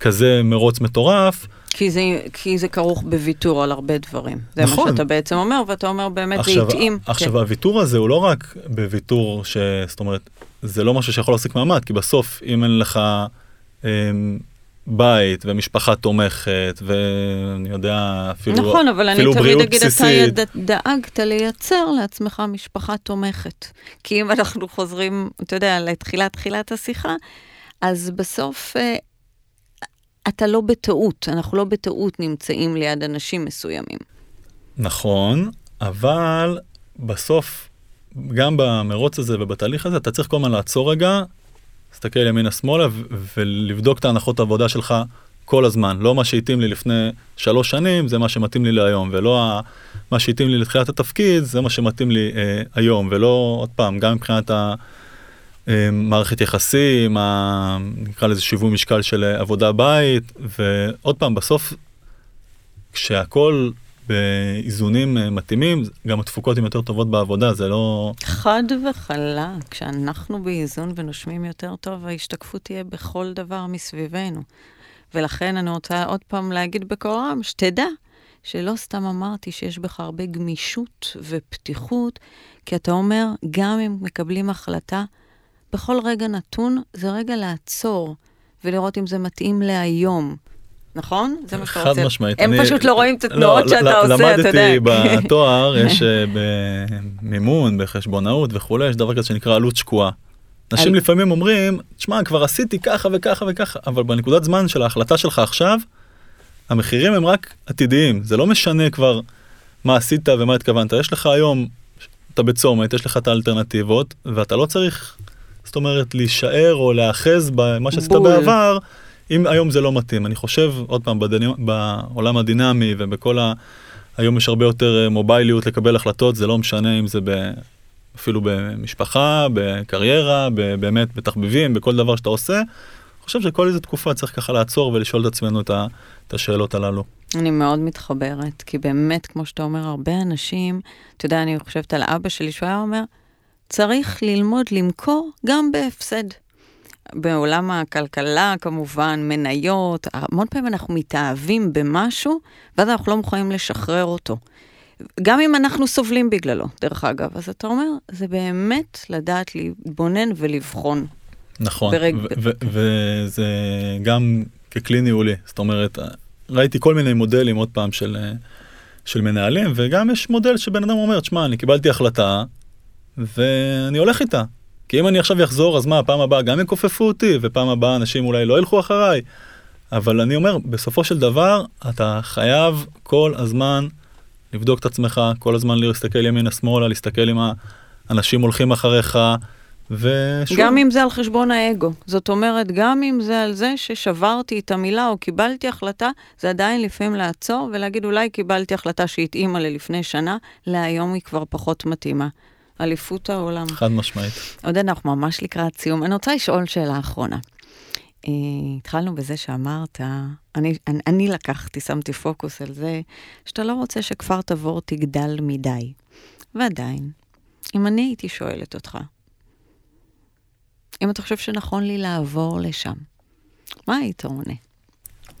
Speaker 2: בכזה מרוץ מטורף.
Speaker 1: כי זה, כי זה כרוך בוויתור על הרבה דברים. זה נכון. מה שאתה בעצם אומר, ואתה אומר באמת עכשיו, זה התאים.
Speaker 2: עכשיו כן. הוויתור הזה הוא לא רק בוויתור, ש... זאת אומרת, זה לא משהו שיכול להחזיק מעמד, כי בסוף אם אין לך אה, בית ומשפחה תומכת ואני יודע אפילו
Speaker 1: נכון, אבל אני תמיד אגיד, אתה דאגת לייצר לעצמך משפחה תומכת. כי אם אנחנו חוזרים, אתה יודע, לתחילת תחילת השיחה, אז בסוף אה, אתה לא בטעות, אנחנו לא בטעות נמצאים ליד אנשים מסוימים.
Speaker 2: נכון, אבל בסוף, גם במרוץ הזה ובתהליך הזה, אתה צריך כל הזמן לעצור רגע, להסתכל ימינה-שמאלה ולבדוק את ההנחות העבודה שלך כל הזמן. לא מה שהתאים לי לפני שלוש שנים, זה מה שמתאים לי להיום, ולא. מה שהתאים לי לתחילת התפקיד, זה מה שמתאים לי אה, היום, ולא, עוד פעם, גם מבחינת ה... מערכת יחסים, ה... נקרא לזה שיווי משקל של עבודה בית, ועוד פעם, בסוף, כשהכול באיזונים אה, מתאימים, גם התפוקות הן יותר טובות בעבודה, זה לא...
Speaker 1: חד וחלק, כשאנחנו באיזון ונושמים יותר טוב, ההשתקפות תהיה בכל דבר מסביבנו. ולכן אני רוצה עוד פעם להגיד בקול רם, שתדע שלא סתם אמרתי שיש בך הרבה גמישות ופתיחות, כי אתה אומר, גם אם מקבלים החלטה, בכל רגע נתון זה רגע לעצור ולראות אם זה מתאים להיום. נכון?
Speaker 2: זה מה שאתה רוצה. חד משמעית.
Speaker 1: הם אני... פשוט לא רואים את התנועות לא, שאתה עושה, אתה יודע.
Speaker 2: למדתי בתואר, יש אה, במימון, בחשבונאות וכולי, יש דבר כזה שנקרא עלות שקועה. אנשים לפעמים אומרים, תשמע, כבר עשיתי ככה וככה וככה, אבל בנקודת זמן של ההחלטה שלך עכשיו, המחירים הם רק עתידיים, זה לא משנה כבר מה עשית ומה התכוונת. יש לך היום, אתה בצומת, יש לך את האלטרנטיבות, ואתה לא צריך זאת אומרת, להישאר או להאחז במה שעשית בעבר, אם היום זה לא מתאים. אני חושב, עוד פעם, בדני, בעולם הדינמי ובכל ה... היום יש הרבה יותר אה, מובייליות לקבל החלטות, זה לא משנה אם זה ב... אפילו במשפחה, בקריירה, באמת בתחביבים, בכל דבר שאתה עושה. אני חושב שכל איזה תקופה צריך ככה לעצור ולשאול את עצמנו את, ה... את השאלות הללו.
Speaker 1: אני מאוד מתחברת, כי באמת, כמו שאתה אומר, הרבה אנשים, אתה יודע, אני חושבת על אבא שלי, שהוא היה אומר, צריך ללמוד למכור גם בהפסד. בעולם הכלכלה, כמובן, מניות, המון פעמים אנחנו מתאהבים במשהו, ואז אנחנו לא מוכנים לשחרר אותו. גם אם אנחנו סובלים בגללו, דרך אגב. אז אתה אומר, זה באמת לדעת להתבונן ולבחון.
Speaker 2: נכון, וזה גם ככלי ניהולי. זאת אומרת, ראיתי כל מיני מודלים, עוד פעם, של, של מנהלים, וגם יש מודל שבן אדם אומר, שמע, אני קיבלתי החלטה, ואני הולך איתה. כי אם אני עכשיו אחזור, אז מה, פעם הבאה גם יכופפו אותי, ופעם הבאה אנשים אולי לא ילכו אחריי. אבל אני אומר, בסופו של דבר, אתה חייב כל הזמן לבדוק את עצמך, כל הזמן להסתכל ימינה-שמאלה, להסתכל אם האנשים הולכים אחריך, ושוב.
Speaker 1: גם אם זה על חשבון האגו. זאת אומרת, גם אם זה על זה ששברתי את המילה או קיבלתי החלטה, זה עדיין לפעמים לעצור ולהגיד, אולי קיבלתי החלטה שהתאימה ללפני שנה, להיום היא כבר פחות מתאימה. אליפות העולם.
Speaker 2: חד משמעית.
Speaker 1: עודד, אנחנו ממש לקראת סיום. אני רוצה לשאול שאלה אחרונה. Uh, התחלנו בזה שאמרת, אני, אני, אני לקחתי, שמתי פוקוס על זה, שאתה לא רוצה שכפר תבור תגדל מדי. ועדיין, אם אני הייתי שואלת אותך, אם אתה חושב שנכון לי לעבור לשם, מה היית עונה?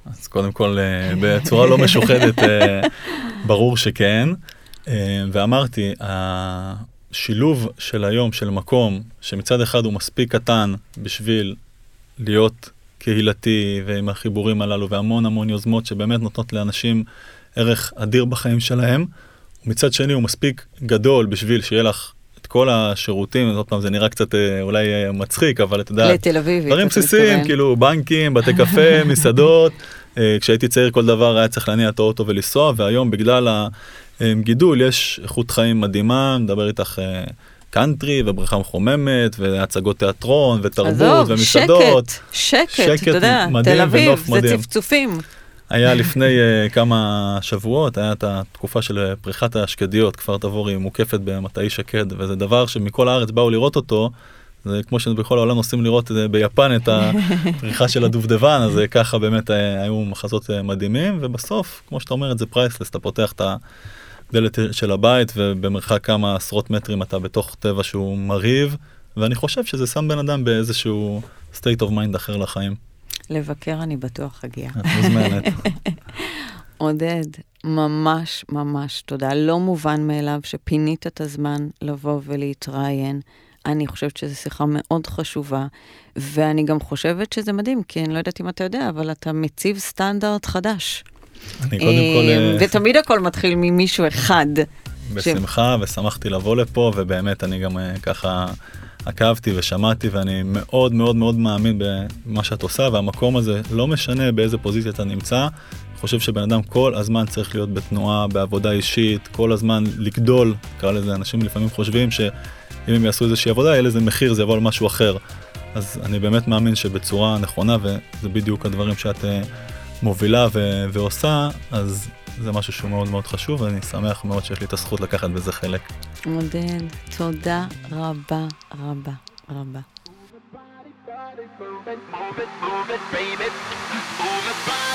Speaker 2: אז קודם כל, uh, בצורה לא משוחדת, uh, ברור שכן. Uh, ואמרתי, השילוב של היום, של מקום, שמצד אחד הוא מספיק קטן בשביל להיות קהילתי ועם החיבורים הללו והמון המון יוזמות שבאמת נותנות לאנשים ערך אדיר בחיים שלהם, ומצד שני הוא מספיק גדול בשביל שיהיה לך את כל השירותים, עוד פעם זה נראה קצת אה, אולי אה, מצחיק, אבל אתה יודע,
Speaker 1: לתל אביב,
Speaker 2: דברים בסיסיים, כאילו בנקים, בתי קפה, מסעדות. אה, כשהייתי צעיר כל דבר היה צריך להניע את האוטו ולנסוע, והיום בגלל הגידול יש איכות חיים מדהימה, מדבר איתך קאנטרי ובריכה מחוממת והצגות תיאטרון ותרבות
Speaker 1: עזוב,
Speaker 2: ומסעדות.
Speaker 1: שקט, שקט, אתה יודע, תל אביב, זה צפצופים.
Speaker 2: היה לפני uh, כמה שבועות, היה את התקופה של אה, פריחת השקדיות, כפר תבורי מוקפת במטעי שקד, וזה דבר שמכל הארץ באו לראות אותו. זה כמו שבכל העולם נוסעים לראות אה, ביפן את הפריחה של הדובדבן, אז ככה באמת היו מחזות מדהימים, ובסוף, כמו שאתה אומר, זה פרייסלס, אתה פותח את הדלת של הבית, ובמרחק כמה עשרות מטרים אתה בתוך טבע שהוא מרהיב, ואני חושב שזה שם בן אדם באיזשהו state of mind אחר לחיים.
Speaker 1: לבקר אני בטוח אגיע.
Speaker 2: את מוזמנת.
Speaker 1: עודד, ממש ממש תודה. לא מובן מאליו שפינית את הזמן לבוא ולהתראיין. אני חושבת שזו שיחה מאוד חשובה, ואני גם חושבת שזה מדהים, כי אני לא יודעת אם אתה יודע, אבל אתה מציב סטנדרט חדש.
Speaker 2: אני קודם כל... אה,
Speaker 1: ותמיד הכל מתחיל ממישהו אחד.
Speaker 2: בשמחה. ושמחתי לבוא לפה, ובאמת אני גם אה, ככה עקבתי ושמעתי ואני מאוד מאוד מאוד מאמין במה שאת עושה והמקום הזה לא משנה באיזה פוזיציה אתה נמצא. חושב שבן אדם כל הזמן צריך להיות בתנועה, בעבודה אישית, כל הזמן לגדול, נקרא לזה, אנשים לפעמים חושבים שאם הם יעשו איזושהי עבודה יהיה לזה מחיר, זה יבוא על משהו אחר. אז אני באמת מאמין שבצורה נכונה, וזה בדיוק הדברים שאת אה, מובילה ו- ועושה, אז זה משהו שהוא מאוד מאוד חשוב, ואני שמח מאוד שיש לי את הזכות לקחת בזה חלק.
Speaker 1: מודל, תודה רבה רבה רבה. Move it, move it, baby. Move it,